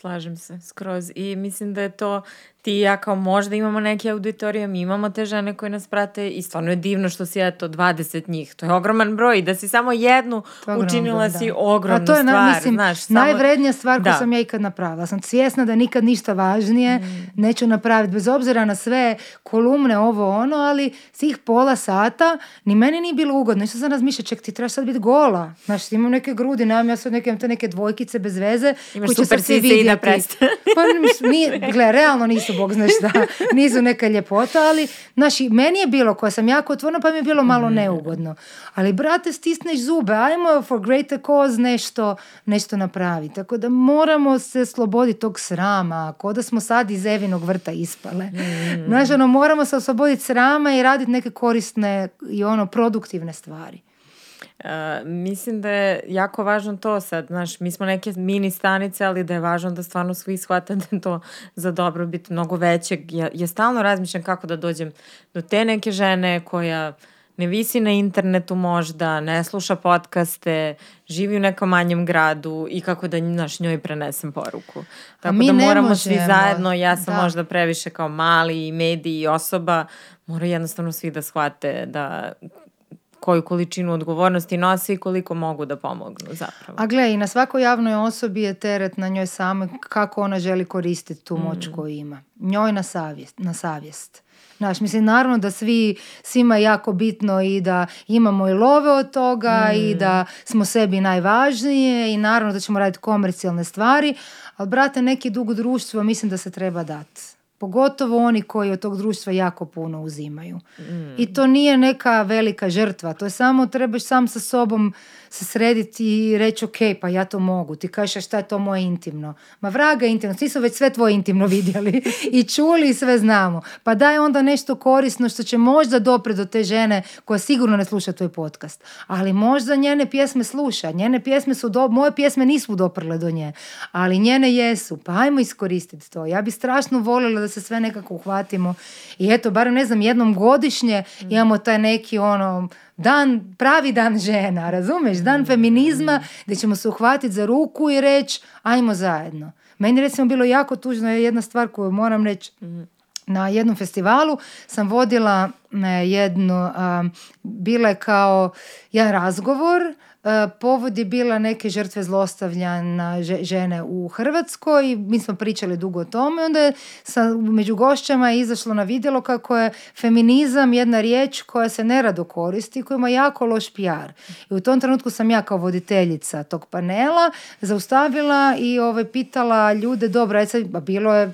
Slažem se skroz i mislim da je to ti ja kao možda imamo neki auditorijum, imamo te žene koje nas prate i stvarno je divno što si eto 20 njih. To je ogroman broj da si samo jednu učinila si ogromnu to je, stvar. znaš, najvrednija stvar koju da. sam ja ikad napravila. Sam svjesna da nikad ništa važnije mm. neću napraviti bez obzira na sve kolumne, ovo, ono, ali svih pola sata ni meni nije bilo ugodno. što sam razmišljala, ček ti trebaš sad biti gola. Znaš, imam neke grudi, nemam ja sad neke, imam te neke dvojkice bez veze. Imaš super sise i da Pa gle, realno nisu bog zna šta, nizu neka ljepota, ali znaš, meni je bilo, koja sam jako otvorna, pa mi je bilo malo mhm. neugodno. Ali, brate, stisneš zube, ajmo for greater cause nešto, nešto napraviti. Tako da moramo se sloboditi tog srama, Ako da smo sad iz Evinog vrta ispale. Mhm. Ono, moramo se osloboditi srama i raditi neke korisne i ono, produktivne stvari. E, mislim da je jako važno to sad, znaš, mi smo neke mini stanice, ali da je važno da stvarno svi shvate da to za dobrobit mnogo većeg. Ja, ja stalno razmišljam kako da dođem do te neke žene koja ne visi na internetu možda, ne sluša podcaste, živi u nekom manjem gradu i kako da naš njoj prenesem poruku. Tako mi da moramo svi zajedno, ja sam možda previše kao mali i mediji i osoba, moraju jednostavno svi da shvate da koju količinu odgovornosti nose i koliko mogu da pomognu zapravo. A gle, i na svakoj javnoj osobi je teret na njoj samo kako ona želi koristiti tu moć mm. koju ima. Njoj na savjest. Na savjest. Znaš, mislim, naravno da svi, svima je jako bitno i da imamo i love od toga i mm. da smo sebi najvažnije i naravno da ćemo raditi komercijalne stvari, ali brate, neki dug društva mislim da se treba dati. Pogotovo oni koji od tog društva jako puno uzimaju. Mm. I to nije neka velika žrtva. To je samo trebaš sam sa sobom se srediti i reći ok, pa ja to mogu. Ti kažeš šta je to moje intimno? Ma vraga intimno, svi su već sve tvoje intimno vidjeli i čuli i sve znamo. Pa daj onda nešto korisno što će možda dopre do te žene koja sigurno ne sluša tvoj podcast. Ali možda njene pjesme sluša, njene pjesme su, do... moje pjesme nisu doprle do nje, ali njene jesu. Pa ajmo iskoristiti to. Ja bi strašno voljela da se sve nekako uhvatimo i eto, barem ne znam, jednom godišnje mm. imamo taj neki ono dan, pravi dan žena, razumeš? Dan feminizma mm. gdje ćemo se uhvatiti za ruku i reći ajmo zajedno. Meni recimo bilo jako tužno je jedna stvar koju moram reći mm. na jednom festivalu sam vodila e, jednu, bile kao jedan razgovor E, povod bila neke žrtve na žene u Hrvatskoj i mi smo pričali dugo o tome onda je sa, među gošćama je izašlo na vidjelo kako je feminizam jedna riječ koja se nerado koristi koja ima jako loš PR i u tom trenutku sam ja kao voditeljica tog panela zaustavila i ove ovaj, pitala ljude dobro, sad, pa bilo je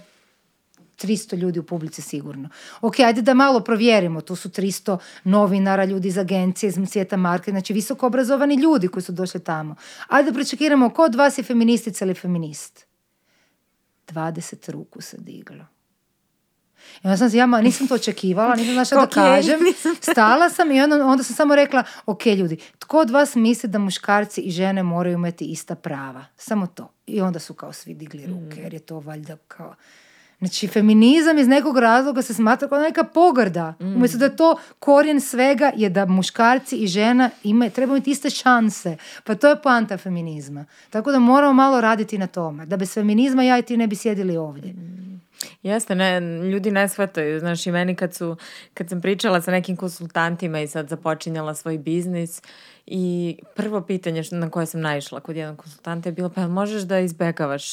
300 ljudi u publici sigurno. Ok, ajde da malo provjerimo, tu su 300 novinara, ljudi iz agencije, iz svijeta marke, znači visoko obrazovani ljudi koji su došli tamo. Ajde da tko ko od vas je feministica ili feminist. 20 ruku se diglo. I onda sam se, ja nisam to očekivala, nisam znala okay. da kažem. Stala sam i onda, onda sam samo rekla, ok ljudi, tko od vas misli da muškarci i žene moraju imati ista prava? Samo to. I onda su kao svi digli ruke, mm. jer je to valjda kao Znači, feminizam iz nekog razloga se smatra kao neka pogrda. Mm. Umjesto da to korijen svega je da muškarci i žena ima, trebaju imati iste šanse. Pa to je poanta feminizma. Tako da moramo malo raditi na tome. Da bez feminizma ja i ti ne bi sjedili ovdje. Mm. Jeste, ne, ljudi ne shvataju. Znaš, i meni kad, su, kad sam pričala sa nekim konsultantima i sad započinjala svoj biznis i prvo pitanje na koje sam naišla kod jednog konsultanta je bilo pa možeš da izbegavaš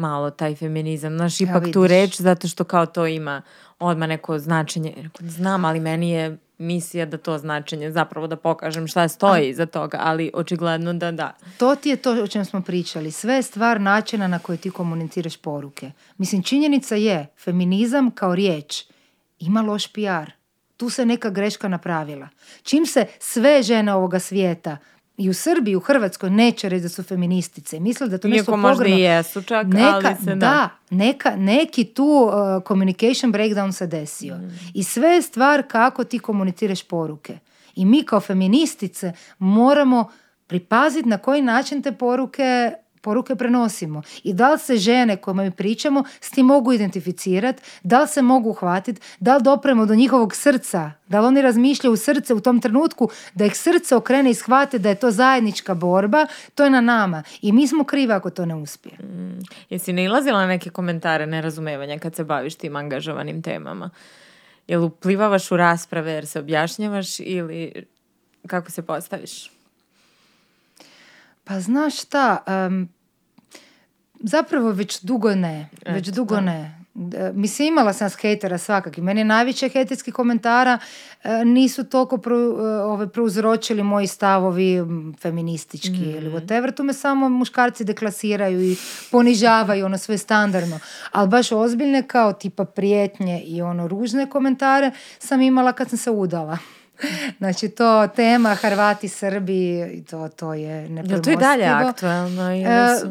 malo taj feminizam. Znaš, ipak tu reč zato što kao to ima odmah neko značenje. Znam, ali meni je misija da to značenje, zapravo da pokažem šta stoji za toga, ali očigledno da da. To ti je to o čem smo pričali. Sve je stvar načina na koji ti komuniciraš poruke. Mislim, činjenica je, feminizam kao riječ ima loš PR. Tu se neka greška napravila. Čim se sve žene ovoga svijeta i u Srbiji, u Hrvatskoj neće reći da su feministice. Misle da to Iako možda i jesu čak, neka, ali se da. Neka, neki tu uh, communication breakdown se desio. Mm. I sve je stvar kako ti komuniciraš poruke. I mi kao feministice moramo pripaziti na koji način te poruke poruke prenosimo i da li se žene kojima mi pričamo s tim mogu identificirati, da li se mogu uhvatiti, da li dopremo do njihovog srca, da li oni razmišljaju u srce u tom trenutku, da ih srce okrene i shvate da je to zajednička borba, to je na nama i mi smo krivi ako to ne uspije. Mm, jesi ne ilazila na neke komentare nerazumevanja kad se baviš tim angažovanim temama? Jel uplivavaš u rasprave jer se objašnjavaš ili kako se postaviš? Pa znaš šta, zapravo već dugo ne, već dugo da. ne. E, Mislim, imala sam s hejtera i Meni najviše hejterskih komentara e, nisu toliko e, ove, prouzročili moji stavovi feministički mm-hmm. ili Tu me samo muškarci deklasiraju i ponižavaju ono sve standardno. Ali baš ozbiljne kao tipa prijetnje i ono ružne komentare sam imala kad sam se udala. Znači to tema Hrvati, Srbi, to, to je nepremostivo. to je dalje aktualno? E,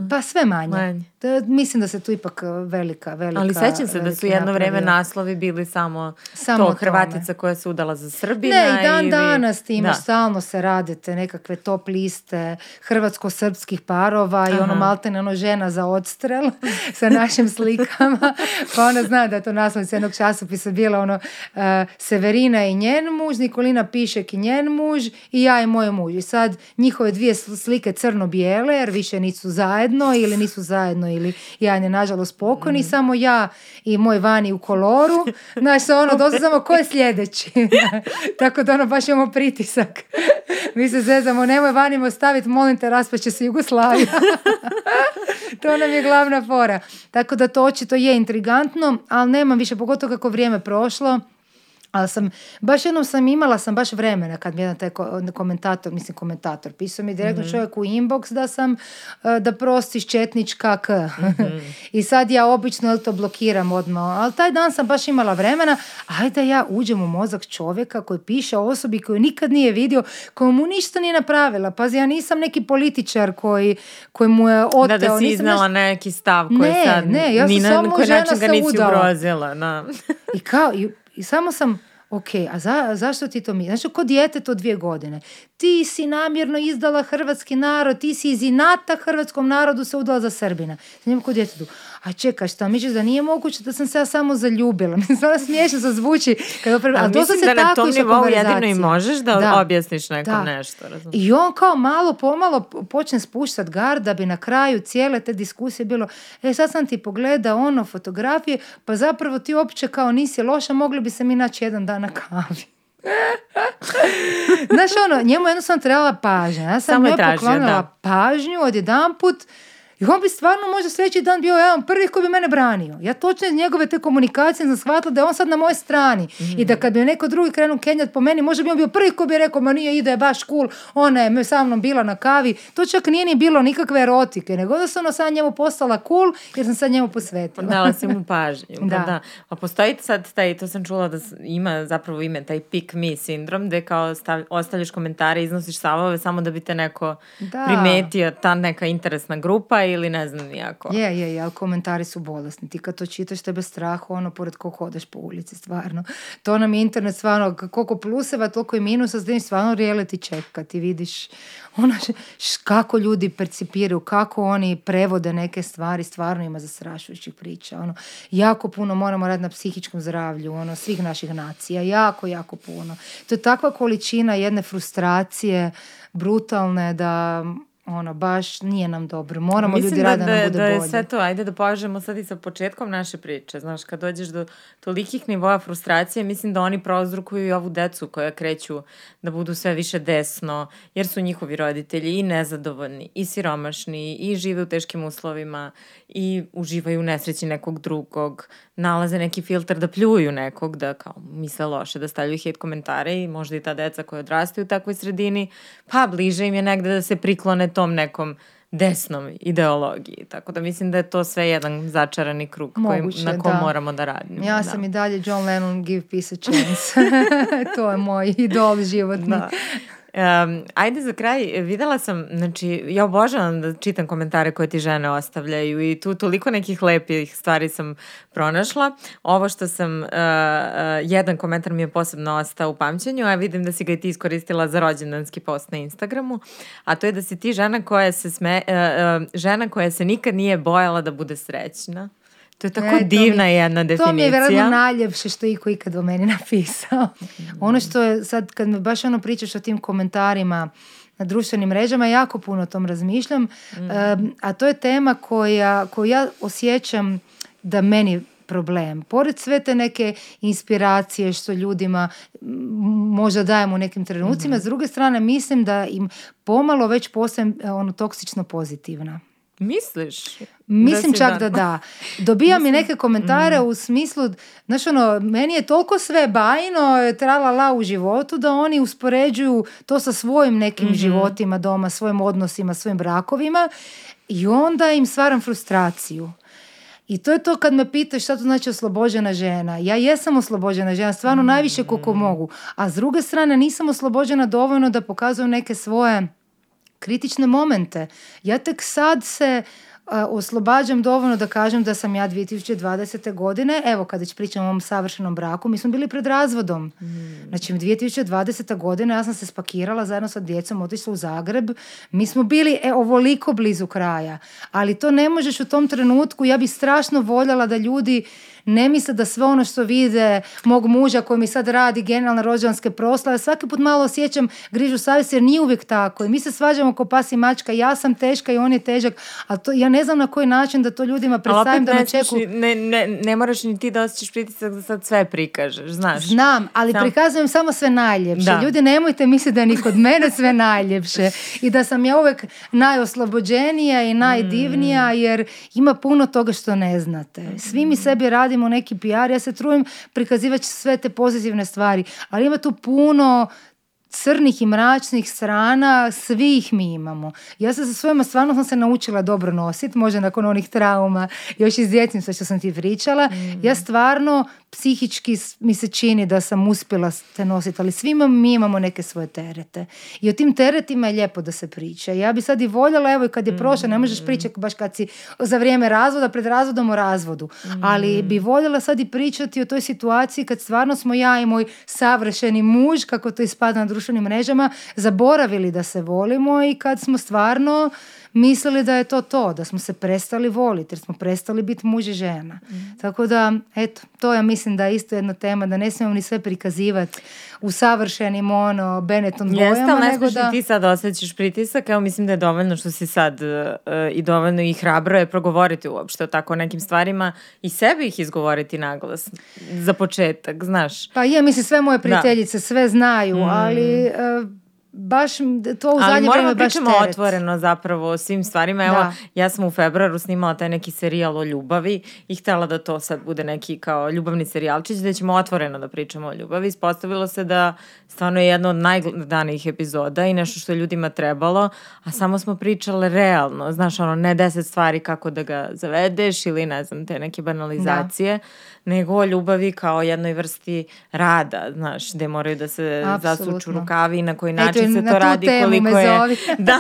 pa sve manje. Da, mislim da se tu ipak velika, velika... Ali sećam se da su jedno vrijeme naslovi bili samo, samo to Hrvatica koja se udala za Srbina. Ne, i dan danas tim stalno se radite nekakve top liste hrvatsko-srpskih parova i ono maltene ono žena za odstrel sa našim slikama. Pa ona zna da je to naslovnica jednog časopisa bila ono e, Severina i njen muž, Nikolina piše njen muž i ja i moj muž. I sad njihove dvije slike crno-bijele jer više nisu zajedno ili nisu zajedno ili ja je nažalost pokojni, mm. samo ja i moj vani u koloru. Znaš se ono, dosta samo ko je sljedeći. Tako da ono baš imamo pritisak. Mi se zezamo, nemoj vanimo staviti, molim te, raspaće se Jugoslavija. to nam je glavna fora. Tako da to očito je intrigantno, ali nemam više, pogotovo kako vrijeme prošlo, ali sam, baš jednom sam imala sam baš vremena kad mi jedan taj komentator, mislim komentator, pisao mi direktno mm čovjek u inbox da sam, e, da prostiš četnička k. Mhm. I sad ja obično to blokiram odmah, ali taj dan sam baš imala vremena, ajde ja uđem u mozak čovjeka koji piše o osobi koju nikad nije vidio, koju mu ništa nije napravila. Pazi, ja nisam neki političar koji, koji mu je oteo. Da, da si iznala neki stav koji ne, sad ne, ja sam ni na koji način ga nisi I kao, i samo sam ok, a za, zašto ti to mi... Znači, ko dijete to dvije godine. Ti si namjerno izdala hrvatski narod, ti si iz inata hrvatskom narodu se udala za Srbina. Znam, ko djetetu a čekaj šta, misliš da nije moguće da sam se ja samo zaljubila. Mislim, smiješno se zvuči. Kad a, to mislim da na tom nivou jedino i možeš da, objasniš nekom nešto. I on kao malo pomalo počne spuštat gard da bi na kraju cijele te diskusije bilo e sad sam ti pogledao ono fotografije pa zapravo ti uopće kao nisi loša mogli bi se mi naći jedan dan na kavi. Znaš ono, njemu jednostavno trebala pažnja. Ja sam Samo njoj poklonila pažnju od jedan put i on bi stvarno možda sljedeći dan bio jedan prvi koji bi mene branio. Ja točno iz njegove te komunikacije sam shvatila da je on sad na mojoj strani. I da mhm. kad bi neko drugi krenuo kenjat po meni, možda bi on bio prvi koji bi rekao, ma nije ide, baš cool, ona je sa mnom bila na kavi. To čak nije ni bilo nikakve erotike, nego da sam ono sad njemu postala cool jer sam sad njemu posvetila. Pa dala si mu pažnju. da. da. A postoji sad taj, to sam čula da ima zapravo ime, taj pick me sindrom, gde kao stav, ostavljaš komentare, iznosiš stavove samo da bi te neko da. primetio ta neka interesna grupa ili ne znam nijako. Je, je, je, ali komentari su bolesni. Ti kad to čitaš tebe strah, ono, pored kog hodaš po ulici, stvarno. To nam je internet stvarno, koliko pluseva, toliko i minusa, znači stvarno reality check kad ti vidiš ono kako ljudi percipiraju, kako oni prevode neke stvari, stvarno ima zastrašujućih priča. Ono, jako puno moramo raditi na psihičkom zdravlju, ono, svih naših nacija, jako, jako puno. To je takva količina jedne frustracije brutalne da ono, baš nije nam dobro. Moramo Mislim ljudi rada da, nam bude da je sve to, ajde da pažemo sad i sa početkom naše priče. Znaš, kad dođeš do tolikih nivoa frustracije, mislim da oni prozrukuju i ovu decu koja kreću da budu sve više desno, jer su njihovi roditelji i nezadovoljni, i siromašni, i žive u teškim uslovima, i uživaju u nesreći nekog drugog, nalaze neki filter da pljuju nekog, da kao misle loše, da stavljaju hate komentare i možda i ta deca koja odrastaju u takvoj sredini, pa bliže im je negde da se priklone tom nekom desnom ideologiji. Tako da mislim da je to sve jedan začarani krug Moguće, koji, na kojem moramo da radimo. Ja sam i dalje John Lennon give peace a chance. to je moj idol životni. Um, ajde za kraj, vidjela sam, znači, ja obožavam da čitam komentare koje ti žene ostavljaju i tu toliko nekih lepih stvari sam pronašla. Ovo što sam, e, e, jedan komentar mi je posebno ostao u pamćenju, a vidim da si ga i ti iskoristila za rođendanski post na Instagramu, a to je da si ti žena koja se, e, žena koja se nikad nije bojala da bude srećna. To je tako divna mi, jedna definicija. To mi je vjerojatno najljepše što je iko ikad o meni napisao. Mm. Ono što je sad, kad me baš ono pričaš o tim komentarima na društvenim mrežama, jako puno o tom razmišljam, mm. a to je tema koja, koju ja osjećam da meni problem. Pored sve te neke inspiracije što ljudima možda dajemo u nekim trenucima, mhm. s druge strane mislim da im pomalo već postajem e, ono, toksično pozitivna. Misliš? Mislim čak da da. Dobijam i neke komentare mm. u smislu, znaš ono, meni je toliko sve bajno, trala la u životu, da oni uspoređuju to sa svojim nekim mhm. životima doma, svojim odnosima, svojim brakovima i onda im stvaram frustraciju. I to je to kad me pitaš šta to znači oslobođena žena. Ja jesam oslobođena žena, stvarno najviše koliko mm. mogu. A s druge strane nisam oslobođena dovoljno da pokazujem neke svoje kritične momente. Ja tek sad se e, oslobađam dovoljno da kažem da sam ja 2020. godine, evo kada već pričam o ovom savršenom braku, mi smo bili pred razvodom. Mm. Znači 2020. godine ja sam se spakirala zajedno sa djecom, otišla u Zagreb, mi smo bili e, ovoliko blizu kraja, ali to ne možeš u tom trenutku, ja bi strašno voljela da ljudi ne misle da sve ono što vide mog muža koji mi sad radi generalne rođanske proslave, svaki put malo osjećam grižu savjesti jer nije uvijek tako. I mi se svađamo ko pas i mačka, ja sam teška i on je težak, a to, ja ne znam na koji način da to ljudima predstavim da ne čeku. Ne, ne, ne, moraš ni ti da osjećaš pritisak da sad sve prikažeš, znaš. Znam, ali prikazujem samo sve najljepše. Da. Ljudi, nemojte misliti da je ni kod mene sve najljepše i da sam ja uvijek najoslobođenija i najdivnija mm. jer ima puno toga što ne znate. Svi mi sebi radimo radimo neki PR, ja se trujem prikazivati sve te pozitivne stvari, ali ima tu puno crnih i mračnih strana svih mi imamo. Ja sam sa svojima stvarno sam se naučila dobro nositi, možda nakon onih trauma, još iz djetinjstva što sam ti pričala. Mm. Ja stvarno psihički mi se čini da sam uspjela se nositi, ali svima mi imamo neke svoje terete. I o tim teretima je lijepo da se priča. Ja bi sad i voljela, evo i kad je prošla, ne možeš mm. pričati baš kad si za vrijeme razvoda, pred razvodom o razvodu. Ali mm. bi voljela sad i pričati o toj situaciji kad stvarno smo ja i moj savršeni muž, kako to ispada na društvenim mrežama zaboravili da se volimo i kad smo stvarno mislili da je to to, da smo se prestali voliti, jer smo prestali biti muž i žena. Mhm. Tako da, eto, to ja mislim da je isto jedna tema, da ne smijemo ni sve prikazivati u savršenim ono, Benetton bojama. Jeste, ali nego da... ti sad osjećaš pritisak, evo mislim da je dovoljno što si sad e, i dovoljno i hrabro je progovoriti uopšte o tako nekim stvarima i sebi ih izgovoriti naglas za početak, znaš. Pa je, mislim, sve moje prijateljice sve znaju, mhm. ali... E, baš to u zadnje vreme baš teret. Ali otvoreno zapravo o svim stvarima. Evo, da. ja sam u februaru snimala taj neki serijal o ljubavi i htjela da to sad bude neki kao ljubavni serijalčić, da ćemo otvoreno da pričamo o ljubavi. Ispostavilo se da stvarno je jedno od najgledanijih epizoda i nešto što je ljudima trebalo, a samo smo pričale realno, znaš, ono, ne deset stvari kako da ga zavedeš ili ne znam, te neke banalizacije. Da nego o ljubavi kao jednoj vrsti rada, znaš, gde moraju da se Absolutno. zasuču rukavi i na koji način se to radi, koliko je... Da,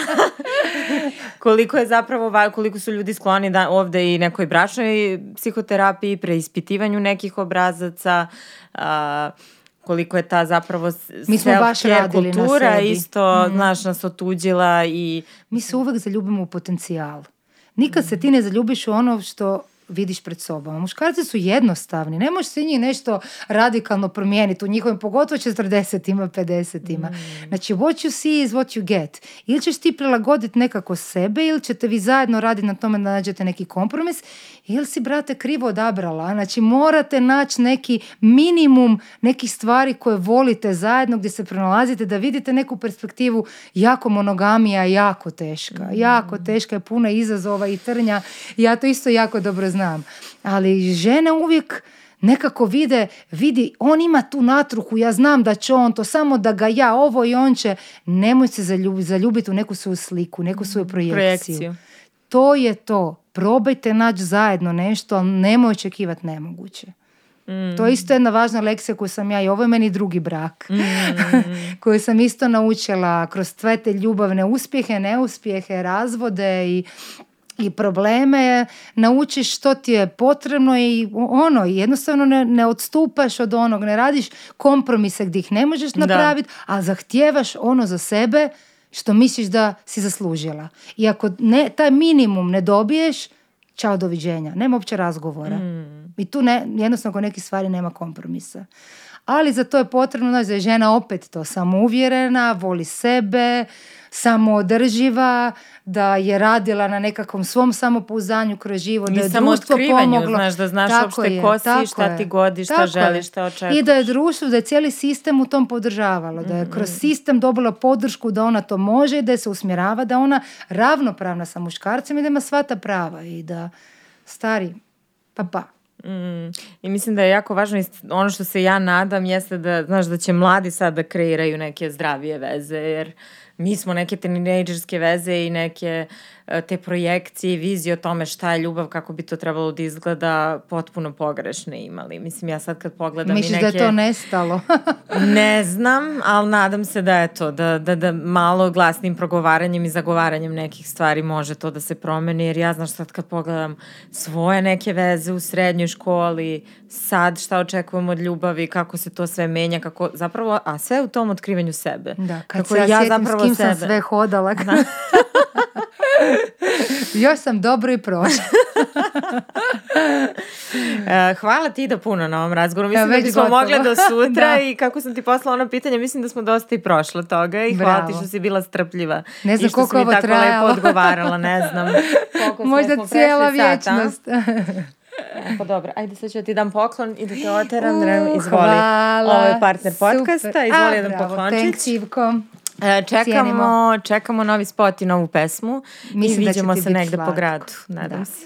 koliko je zapravo, koliko su ljudi skloni da, ovde i nekoj bračnoj psihoterapiji, preispitivanju nekih obrazaca, koliko je ta zapravo Mi smo baš kultura isto, mm. znaš, nas otuđila i... Mi se uvek zaljubimo u potencijal. Nikad se ti ne zaljubiš u ono što vidiš pred sobom. Muškarci su jednostavni, ne možeš se njih nešto radikalno promijeniti u njihovim, pogotovo 40-ima, 50-ima. Mm. Znači, what you see is what you get. Ili ćeš ti prilagoditi nekako sebe, ili ćete vi zajedno raditi na tome da nađete neki kompromis, jel si brate krivo odabrala? Znači morate naći neki minimum nekih stvari koje volite zajedno gdje se pronalazite da vidite neku perspektivu jako monogamija, jako teška. Mm. Jako teška je puna izazova i trnja. Ja to isto jako dobro znam. Ali žene uvijek nekako vide, vidi, on ima tu natruhu, ja znam da će on to, samo da ga ja, ovo i on će. Nemoj se zaljubiti u neku svoju sliku, neku svoju mm. projekciju. projekciju to je to. Probajte naći zajedno nešto, ali nemoj očekivati nemoguće. Mm. To je isto jedna važna lekcija koju sam ja i ovo je meni drugi brak mm. koju sam isto naučila kroz sve te ljubavne uspjehe, neuspjehe, razvode i i probleme, naučiš što ti je potrebno i ono, jednostavno ne, ne odstupaš od onog, ne radiš kompromise gdje ih ne možeš napraviti, a zahtijevaš ono za sebe što misliš da si zaslužila. I ako ne, taj minimum ne dobiješ, čao doviđenja. Nema uopće razgovora. Mm. I tu ne, jednostavno kod nekih stvari nema kompromisa. Ali za to je potrebno, da je žena opet to samouvjerena, voli sebe, samoodrživa, da je radila na nekakvom svom samopouzanju kroz život, da je društvo pomoglo. Znaš, da znaš uopšte ko si, šta ti godi, šta želiš, šta očekuješ. I da je društvo, da je cijeli sistem u tom podržavalo, da je mm, kroz mm. sistem dobila podršku da ona to može i da se usmjerava, da ona ravnopravna sa muškarcima i da ima sva ta prava i da stari, pa pa. Mm, I mislim da je jako važno ono što se ja nadam jeste da znaš da će mladi sad da kreiraju neke zdravije veze jer mi smo neke teenagerske veze i neke E, te projekcije i vizije o tome šta je ljubav, kako bi to trebalo da izgleda, potpuno pogrešne imali. Mislim, ja sad kad pogledam Misliš i neke... da je to nestalo? ne znam, ali nadam se da je to, da, da, da malo glasnim progovaranjem i zagovaranjem nekih stvari može to da se promeni, jer ja znaš sad kad pogledam svoje neke veze u srednjoj školi, sad šta očekujem od ljubavi, kako se to sve menja, kako zapravo, a sve u tom otkrivanju sebe. Da, kako se ja, ja sjetim sebe. sve hodala. Još sam dobro i prošla. E, hvala ti da puno na ovom razgovoru. Mislim da bismo mogle do sutra i kako sam ti poslala ono pitanje, mislim da smo dosta i prošle toga i hvala ti što si bila strpljiva. Ne znam I što koliko si mi ovo tako lepo odgovarala, ne znam. Možda cijela vječnost. E, pa dobro, ajde sad ću ti dam poklon i da te oteram, uh, izvoli. Hvala. partner podcasta, izvoli jedan E, čekamo, čekamo novi spot i novu pesmu Mislim i vidimo se negde po gradu,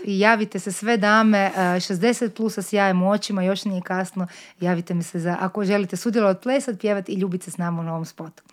I javite se sve dame, 60 e, plusa s jajem u očima, još nije kasno, javite mi se za, ako želite sudjelovati, plesat, pjevat i ljubiti se s nama u novom spotu.